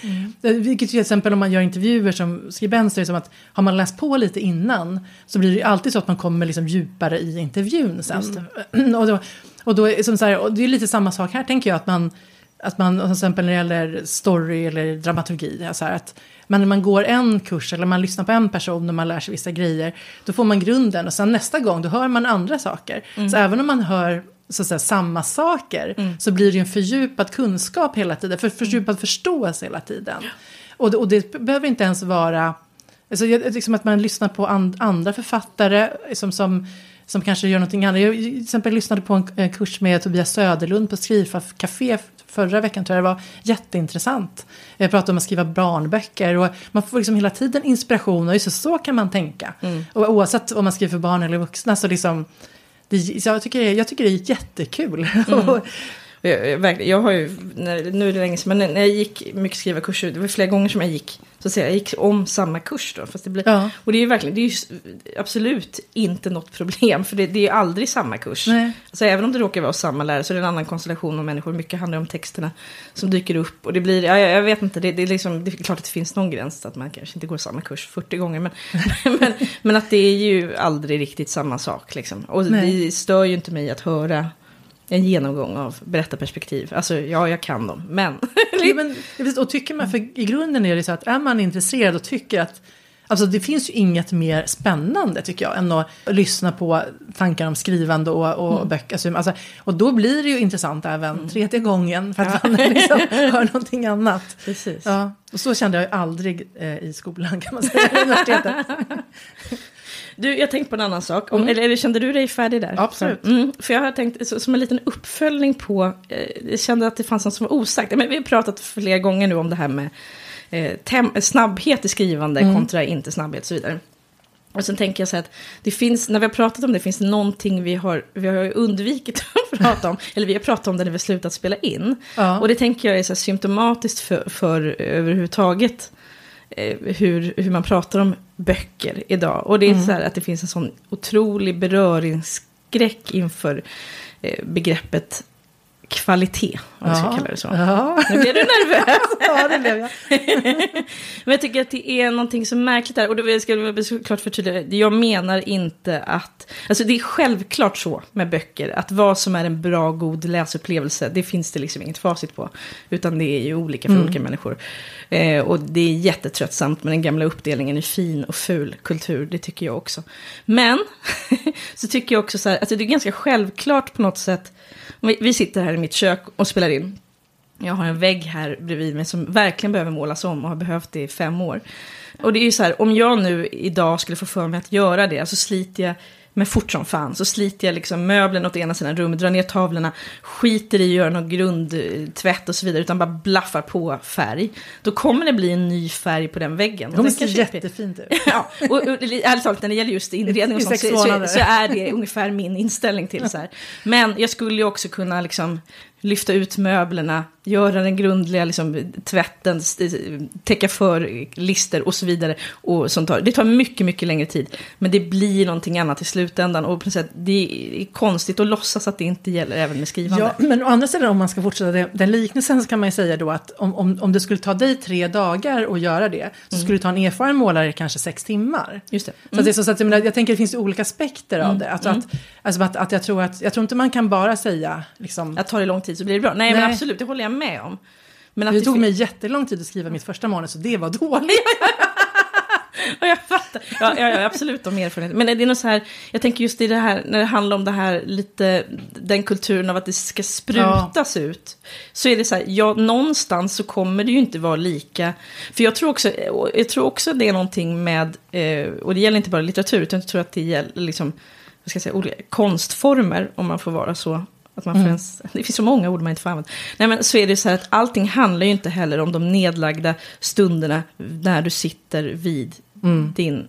Eh, Vilket till exempel om man gör intervjuer som skribent, så är det som att har man läst på lite innan, så blir det ju alltid så att man kommer liksom djupare i intervjun sen. och, då, och, då, som så här, och det är lite samma sak här, tänker jag, att man att man, till exempel när det gäller story eller dramaturgi, det är så här att men när man går en kurs eller man lyssnar på en person och man lär sig vissa grejer, då får man grunden och sen nästa gång då hör man andra saker. Så även om man hör så att säga, samma saker så blir det en fördjupad kunskap hela tiden, för fördjupad förståelse hela tiden. Och, det, och det behöver inte ens vara Alltså, liksom att man lyssnar på and, andra författare som, som, som kanske gör någonting annat. Jag till exempel lyssnade på en eh, kurs med Tobias Söderlund på Skrivcafé förra veckan tror jag det var. Jätteintressant. Jag pratade om att skriva barnböcker och man får liksom hela tiden inspiration och just så, kan man tänka. Och oavsett om man skriver för barn eller vuxna så liksom det, jag, tycker det, jag tycker det är jättekul. Och- Jag, jag, har ju, nu är det länge sedan, men när jag gick mycket skrivarkurser, det var flera gånger som jag gick, så att säga, jag gick om samma kurs då. Fast det blir, Ja. Och det är ju verkligen, det är ju absolut inte något problem, för det, det är ju aldrig samma kurs. Nej. Alltså även om det råkar vara samma lärare så är det en annan konstellation av människor, mycket handlar om texterna som dyker upp. Och det blir, ja, jag, jag vet inte, det, det, är liksom, det är klart att det finns någon gräns, att man kanske inte går samma kurs 40 gånger, men, men, men att det är ju aldrig riktigt samma sak. Liksom. Och Nej. det stör ju inte mig att höra en genomgång av berättarperspektiv. Alltså, ja, jag kan dem, men... Ja, men, ja, och tycker man, för i grunden är det så att är man intresserad och tycker att Alltså det finns ju inget mer spännande tycker jag än att lyssna på tankar om skrivande och, och böcker. Alltså, Alltså, och då blir det ju intressant även tredje gången för att man liksom hör någonting annat. Precis. Ja, och så kände jag ju aldrig eh, i skolan kan man säga, universitetet. Du, jag tänkte på en annan sak. Om, eller, eller kände du dig färdig där? Absolut. Mm, för jag har tänkt, så, som en liten uppföljning på, eh, jag kände att det fanns något som var osagt. Men vi har pratat flera gånger nu om det här med eh, snabbhet i skrivande kontra inte snabbhet och så vidare. Och sen tänker jag så här att det finns, när vi har pratat om det, finns det någonting vi har, vi har undvikit att prata om. Eller vi har pratat om det när vi har slutat spela in. Ja. Och det tänker jag är så symptomatiskt för, för överhuvudtaget hur, hur man pratar om böcker idag. Och det är så här att det finns en sån otrolig beröringsskräck inför eh, begreppet kvalitet, om vi ska kalla det så. Ja. Nu blir du nervös. ja, det blev jag. Men jag tycker att det är någonting så märkligt där. Och det ska jag såklart förtydliga. Jag menar inte att... Alltså det är självklart så med böcker. Att vad som är en bra, god läsupplevelse. Det finns det liksom inget facit på. Utan det är ju olika för olika människor. Eh, och det är jättetröttsamt med den gamla uppdelningen i fin och ful kultur. Det tycker jag också. Men så tycker jag också så här. Alltså det är ganska självklart på något sätt. Vi vi sitter här i mitt kök och spelar in. Jag har en vägg här bredvid mig som verkligen behöver målas om och har behövt det i fem år. Och det är ju så här, om jag nu idag skulle få för mig att göra det, så sliter jag med fort som fan. Så sliter jag liksom möblen åt ena sidan rummet, drar ner tavlorna, skiter i att göra någon grundtvätt och så vidare, utan bara blaffar på färg. Då kommer det bli en ny färg på den väggen. Det Och kommer den se kanske- jättefint ut. Ja, och, och ärligt talat när det gäller just inredning och sånt så, så, så är det ungefär min inställning till så här. Men jag skulle ju också kunna liksom lyfta ut möblerna, göra den grundliga liksom, tvätten, täcka för lister och så vidare. Och sånt tar, det tar mycket, mycket längre tid. Men det blir någonting annat i slutändan. Och på sätt, det är konstigt att låtsas att det inte gäller även med skrivande. Ja, men å andra sidan om man ska fortsätta den, liknelsen så kan man ju säga då att om, om, om det skulle ta dig tre dagar att göra det så mm. skulle det ta en erfaren målare kanske sex timmar. Just det. Mm. Så, det är så, att, jag, menar, jag tänker att det finns olika aspekter mm. av det. Alltså, mm. att, alltså att, att jag tror att, jag tror inte man kan bara säga liksom... Att tar det lång tid så blir det bra. Nej, Nej. men absolut, det håller jag med om. Men att det, det tog mig jättelång tid att skriva mitt första manus och det var dåligt. ja, jag fattar. Ja, ja, ja, absolut om erfarenhet. Men det är nog så här, jag tänker just i det här, när det handlar om det här lite, den kulturen av att det ska sprutas ja. ut. Så är det så här, ja, någonstans så kommer det ju inte vara lika. För jag tror också, jag tror också det är någonting med, eh, och det gäller inte bara litteratur, utan jag tror att det gäller liksom, vad ska jag säga, olika konstformer, om man får vara så att man mm. ens, det finns så många ord man inte får använda. Nej, men så är det så här att allting handlar ju inte heller om de nedlagda stunderna när du sitter vid mm. din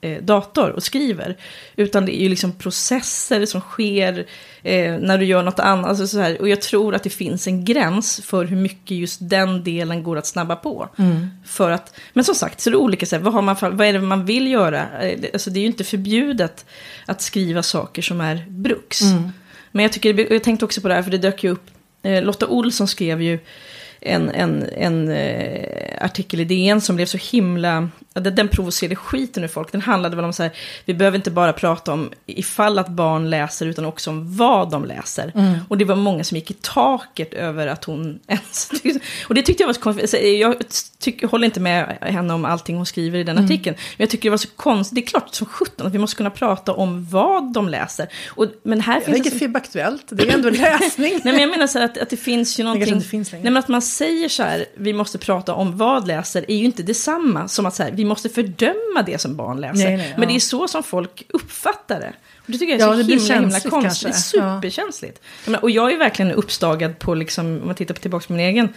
eh, dator och skriver. Utan det är ju liksom processer som sker eh, när du gör något annat. Alltså så här, och jag tror att det finns en gräns för hur mycket just den delen går att snabba på. Mm. För att, men som sagt, så är det olika. Så här, vad, har man, vad är det man vill göra? Eh, alltså, det är ju inte förbjudet att skriva saker som är bruks. Mm. Men jag, tycker, jag tänkte också på det här, för det dök ju upp. Eh, Lotta Olsson skrev ju en, en, en eh, artikel i DN som blev så himla den provocerade skiten ur folk. Den handlade väl om så här, vi behöver inte bara prata om ifall att barn läser, utan också om vad de läser. Mm. Och det var många som gick i taket över att hon ens... Och det tyckte jag var så konstigt. Jag tyck, håller inte med henne om allting hon skriver i den mm. artikeln. Men jag tycker det var så konstigt. Det är klart som sjutton att vi måste kunna prata om vad de läser. Och, men här jag finns... Det är FIB-aktuellt, det är ändå läsning. nej, men jag menar så här att, att det finns ju någonting... Det finns nej, men att man säger så här, vi måste prata om vad läser, är ju inte detsamma som att så här, vi måste fördöma det som barn läser. Nej, nej, ja. Men det är så som folk uppfattar det. Och det tycker jag är ja, så himla, himla konstigt. Kanske. Superkänsligt. Ja. Och jag är verkligen uppstagad på, liksom, om man tittar tillbaka på min egen,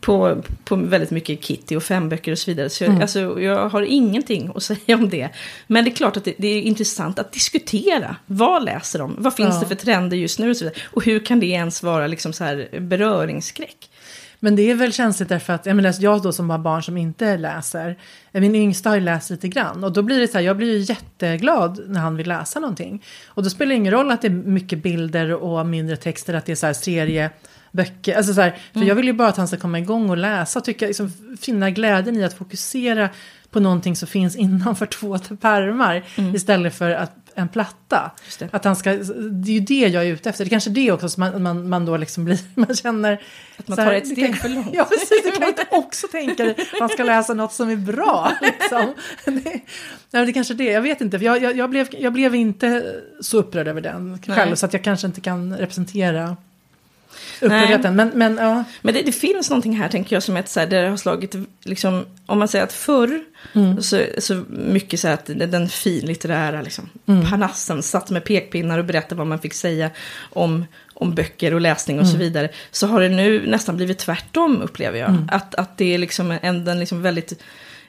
på, på väldigt mycket Kitty och femböcker och så vidare. Så jag, mm. alltså, jag har ingenting att säga om det. Men det är klart att det, det är intressant att diskutera. Vad läser de? Vad finns ja. det för trender just nu? Och, så vidare. och hur kan det ens vara liksom så här beröringsskräck? Men det är väl känsligt därför att jag, menar, jag då som har barn som inte läser, min yngsta har ju läst lite grann och då blir det så här, jag blir ju jätteglad när han vill läsa någonting. Och då spelar det ingen roll att det är mycket bilder och mindre texter, att det är så här serieböcker, alltså så här, för mm. jag vill ju bara att han ska komma igång och läsa och tycka, liksom, finna glädjen i att fokusera på någonting som finns innanför två pärmar mm. istället för att en platta. Att han ska, det är ju det jag är ute efter. Det är kanske det också som man, man, man då liksom blir, man känner... Att man tar här, ett steg för långt. Ja, precis. Du kan inte också tänka dig att man ska läsa något som är bra. Liksom. Nej, det är kanske det, jag vet inte. Jag, jag, jag, blev, jag blev inte så upprörd över den själv, nej. så att jag kanske inte kan representera upprördheten. Men, men, ja. men det, det, finns någonting här, tänker jag, som ett så här, där det har slagit, liksom, om man säger att förr, mm. så, så mycket så här att den finlitterära liksom, mm. parnassen satt med pekpinnar och berättade vad man fick säga om, om böcker och läsning och mm. så vidare. Så har det nu nästan blivit tvärtom, upplever jag. Mm. Att, att det är liksom en, en liksom väldigt...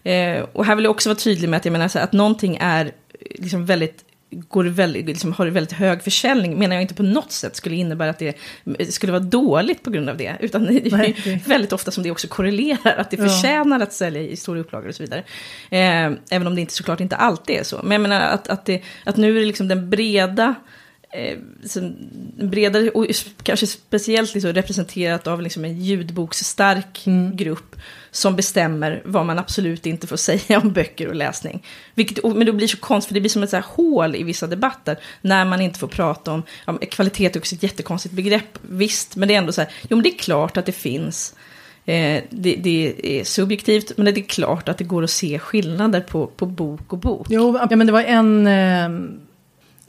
Eh, och här vill jag också vara tydlig med att jag menar så här, att någonting är liksom väldigt går väldigt, liksom, har väldigt hög försäljning, menar jag inte på något sätt skulle innebära att det skulle vara dåligt på grund av det. Utan det är väldigt ofta som det också korrelerar, att det ja. förtjänar att sälja i stora upplagor och så vidare. Eh, även om det inte såklart inte alltid är så. Men jag menar att, att, det, att nu är det liksom den breda eh, bredare och kanske speciellt liksom representerat av liksom en ljudboksstark mm. grupp som bestämmer vad man absolut inte får säga om böcker och läsning. Vilket, men det blir så konstigt, för det blir som ett så hål i vissa debatter när man inte får prata om, ja, kvalitet är också ett jättekonstigt begrepp, visst, men det är ändå så här, jo men det är klart att det finns eh, det, det, är subjektivt, men det är klart att det går att se skillnader på, på bok och bok. Jo, ja, men det var en eh,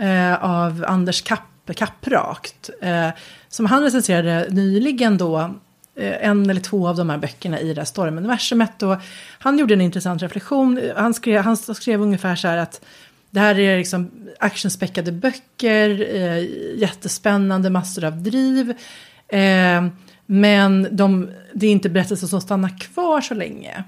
eh, av Anders Kapp, Kapprakt eh, som han recenserade nyligen då Eh, en eller två av de här böckerna i det här stormuniversumet. Och han gjorde en intressant reflektion. Han skrev, han skrev ungefär så här att det här är liksom actionspäckade böcker, eh, jättespännande, massor av driv. Eh, men de, det är inte berättelser som stannar kvar så länge.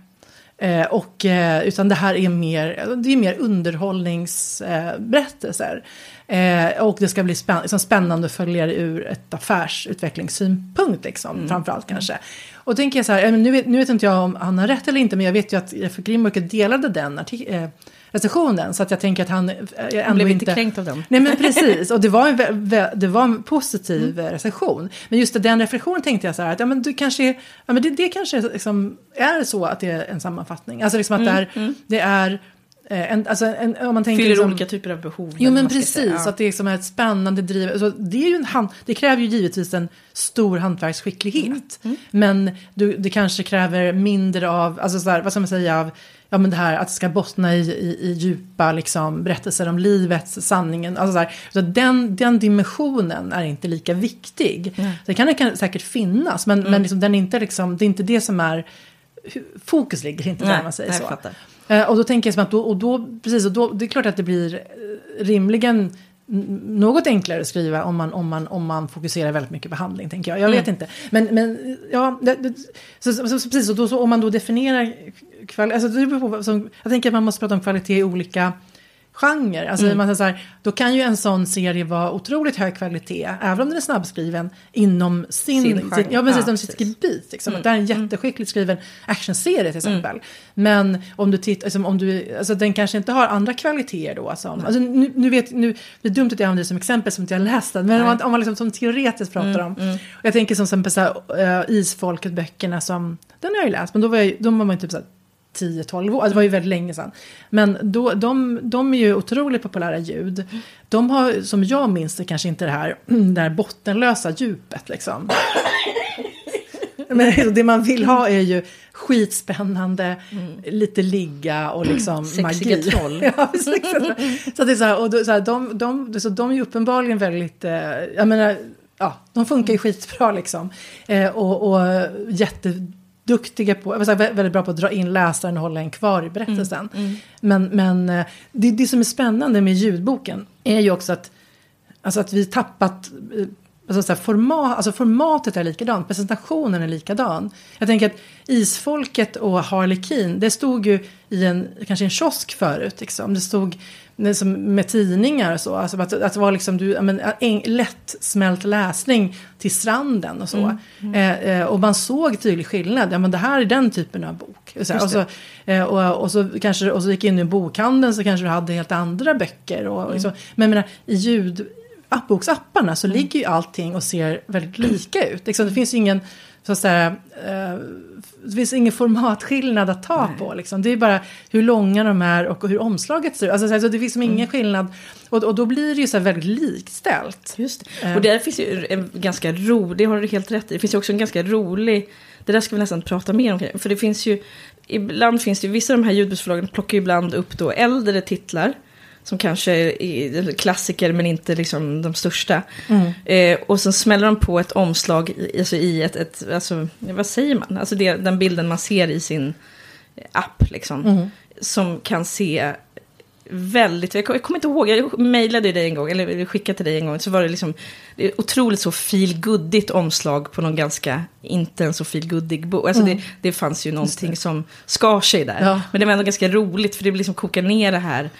Eh, och, eh, utan det här är mer, det är mer underhållningsberättelser. Eh, och det ska bli spänn liksom spännande att följa det ur ett affärsutvecklingssynpunkt, liksom, mm. framförallt kanske. Och tänker jag så här, nu vet, nu vet inte jag om han har rätt eller inte, men jag vet ju att Grimburger delade den artikeln recensionen. Så att jag tänker att han... Eh, ändå han blev inte, inte kränkt av den. Nej men precis, och det var en, det var en positiv mm. recension. Men just den reflektionen tänkte jag så här att ja, men du kanske, ja, men det, det kanske liksom är så att det är en sammanfattning. Alltså liksom att mm. det är, mm. det är eh, en, alltså en, om man tänker Fyller liksom, olika typer av behov. Jo men precis, säga, ja. att det liksom är ett spännande driv. Alltså, det, är ju en hand, det kräver ju givetvis en stor hantverksskicklighet. Mm. Mm. Men du, det kanske kräver mindre av, alltså så här, vad ska man säga, av ja, men det här att det ska bottna i, i, i djupa liksom, berättelser om livet, sanningen. Alltså så här, så den, den dimensionen är inte lika viktig. Mm. Det kan, det kan säkert finnas, men, mm. men liksom, den är inte liksom, det är inte det som är... Fokus ligger inte där, man säger så. Eh, och då tänker jag som att då, och då, precis, och då, det är klart att det blir eh, rimligen något enklare att skriva om man, om man, om man fokuserar väldigt mycket på handling, tänker jag. Jag vet mm. inte. Men, men ja, det, det, så, så, så, precis, och då, så, om man då definierar kvalitet, alltså, jag tänker att man måste prata om kvalitet i olika genre. Alltså, mm. man så här, då kan ju en sån serie vara otroligt hög kvalitet, även om den är snabbskriven, inom sin, sin, sin ja, precis, ja, sitt gebit. Liksom. Mm. Det är en mm. jätteskickligt skriven actionserie till exempel. Mm. Men om du tittar, alltså, om du, alltså, den kanske inte har andra kvaliteter då. Som, alltså, nu, nu, vet, nu, det är dumt att jag använder det som exempel som inte jag läst den, men om man, om man liksom, som teoretiskt pratar mm, om. Mm. Jag tänker som exempel så här, uh, Isfolket-böckerna som, den har jag ju läst, men då var, jag, då var man typ så här, 10-12 år, det var ju väldigt länge sedan. Men då, de, de är ju otroligt populära ljud. De har, som jag minns det, kanske inte det här, det här bottenlösa djupet liksom. Men det man vill ha är ju skitspännande, mm. lite ligga och liksom Sexiga magi. troll. ja, så det är så här, och då, så här, de, de, så de är ju uppenbarligen väldigt, eh, jag menar, ja, de funkar ju skitbra liksom. Eh, och, och jätte duktiga på, väldigt bra på att dra in läsaren och hålla en kvar i berättelsen. Mm, mm. Men, men eh, det, det som är spännande med ljudboken är ju också att, alltså att vi tappat eh, Alltså, så här, format, alltså formatet är likadant, presentationen är likadan. Jag tänker att Isfolket och Harlekin, det stod ju i en, kanske en kiosk förut. Liksom. Det stod som med tidningar och så. Alltså att, att det var liksom du, men, en, lättsmält läsning till stranden och så. Mm, mm. Eh, och man såg tydlig skillnad. Ja men det här är den typen av bok. Och så, och så, eh, och, och, så kanske, och så gick in i bokhandeln så kanske du hade helt andra böcker. Och, mm. och så. Men menar, i ljud appboksapparna så mm. ligger ju allting och ser väldigt lika ut. Liksom, det finns ju ingen, så att säga, eh, det finns ingen formatskillnad att ta Nej. på. Liksom. Det är bara hur långa de är och hur omslaget ser ut. Alltså, så det finns som ingen mm. skillnad. Och, och då blir det ju så väldigt likställt. Just det. Eh. Och där finns ju en ganska rolig, det har du helt rätt i, det finns ju också en ganska rolig, det där ska vi nästan prata mer om. För det finns ju, ibland finns det ju, vissa av de här ljudboksförlagen plockar ju ibland upp då äldre titlar som kanske är klassiker men inte liksom de största. Mm. Eh, och sen smäller de på ett omslag i, alltså i ett, ett alltså, vad säger man? Alltså det, den bilden man ser i sin app liksom. Mm. Som kan se väldigt, jag, kommer inte ihåg, jag mejlade dig en gång, eller skickade till dig en gång, så var det liksom det är otroligt så feelgoodigt omslag på någon ganska, inte en så feelgoodig bok. Alltså mm. det, det fanns ju någonting som skar sig där. Ja. Men det var ändå ganska roligt, för det liksom kokar ner det här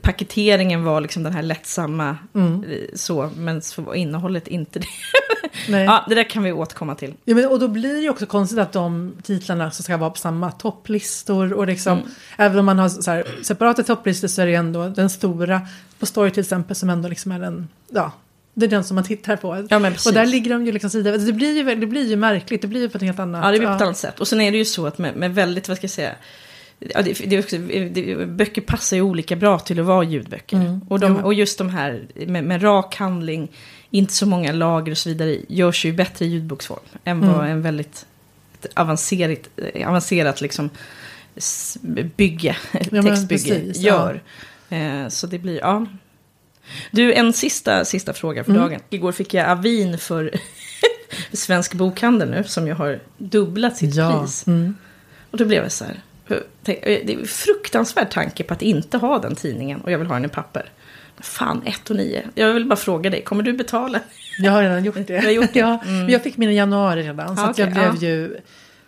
paketeringen var liksom den här lättsamma, mm. Eh, så, men så var innehållet inte det. Ja, det där kan vi återkomma till. Ja, men, och då blir det ju också konstigt att de titlarna ska vara på samma topplistor. Och liksom, mm. Även om man har så här, separata topplistor så är det ändå den stora, på Story till exempel, som ändå liksom är den, ja, det är den som man tittar på. Ja, och där ligger de ju liksom sida. Det blir ju, det blir ju märkligt, det blir ju på ett helt annat Ja, det blir på ett annat sätt. Och sen är det ju så att med, med väldigt, vad ska jag säga, Ja, det, det, också, det, böcker passar ju olika bra till att vara ljudböcker. Mm. Och, de, och just de här med, med, rak handling, inte så många lager och så vidare, görs ju bättre i ljudboksform. Än vad mm. en väldigt avancerat, avancerat liksom, bygge, ja, textbygge precis, gör. Ja. Eh, så det blir, ja. Du, en sista, sista fråga för mm. dagen. Igår fick jag avin för Svensk Bokhandel nu, som ju har dubblat sitt ja. pris. Mm. Och då blev jag så här, det är en fruktansvärd tanke på att inte ha den tidningen och jag vill ha den i papper. Fan, 1 och 9. Jag vill bara fråga dig, kommer du betala? Jag har redan gjort det. Jag, har gjort det. ja, mm. jag fick min i januari redan, så ah, okay, jag blev ja. ju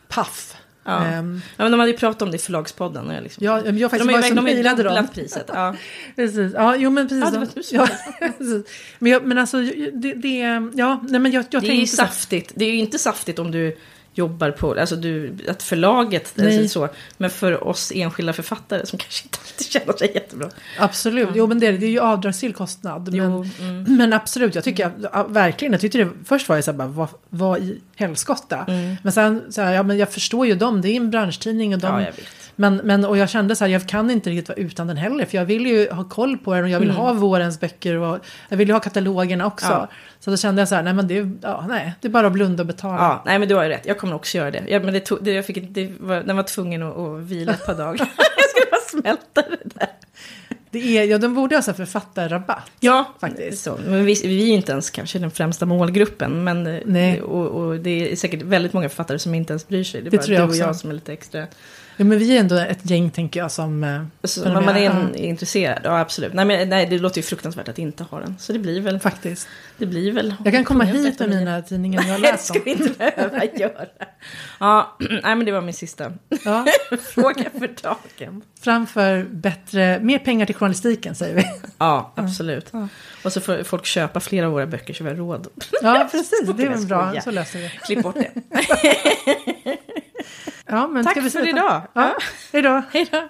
paff. Ja. Ehm, Ja, men de hade ju pratat om det i förlagspodden. Och jag liksom, ja, jag faktiskt har var ju, som de har ju mejlade dem. priset. Ja. Precis, ja, jo men precis. Ja, det de- var du som ja. Men, jag, men alltså, det, det, ja, nej men jag, jag Det är ju saftigt. Det är ju inte saftigt om du jobbar på, alltså du, att förlaget, alltså så, men för oss enskilda författare som kanske inte alltid känner sig jättebra. Absolut, jo men det, är det är ju avdragsgill kostnad. Jo, Men, mm. men absolut, jag tycker ja, verkligen, jag tyckte det, först var jag så här bara, vad, vad i helskotta? Mm. Men sen, så här, ja men jag förstår ju dem, det är en branschtidning och de, Ja, jag vet. Men, men, och jag kände så här, jag kan inte riktigt vara utan den heller, för jag vill ju ha koll på den och jag vill ha vårens böcker och jag vill ju ha katalogerna också. Mm. Ja. Så då kände jag så här, nej men det, är- ja, nej, det är bara att blunda och betala. Ja, nej men du har ju rätt. Jag kommer också göra det. Ja, men det tog, det, jag fick, det var, den var tvungen att, att vila ett par dagar. jag skulle bara smälta det där. Det är, ja, de borde ha så författarrabatt. Ja, Faktiskt. Så, men vi, vi är inte ens kanske den främsta målgruppen. Men, Nej. Och, och det är säkert väldigt många författare som inte ens bryr sig. Det är Det bara jag du och jag som är lite extra. Ja, men vi är ändå ett gäng tänker jag som... eh, Så, man är ja. en, intresserad, ja absolut. Nej, men, nej, det låter ju fruktansvärt att inte ha den. Så det blir väl... Faktiskt. Det blir väl Jag kan komma hit med 39. mina tidningar jag har Nej, det läst ska vi inte behöva göra. Ja, nej men det var min sista Ja, fråga för dagen. framför bättre, mer pengar till journalistiken säger vi. Ja, absolut. Ja. Och så får folk köpa flera av våra böcker så vi har råd. Ja, precis. Det är bra. Så löser vi. Klipp bort det. Ja, men Tack ska vi för idag. Ja, då. Hej då.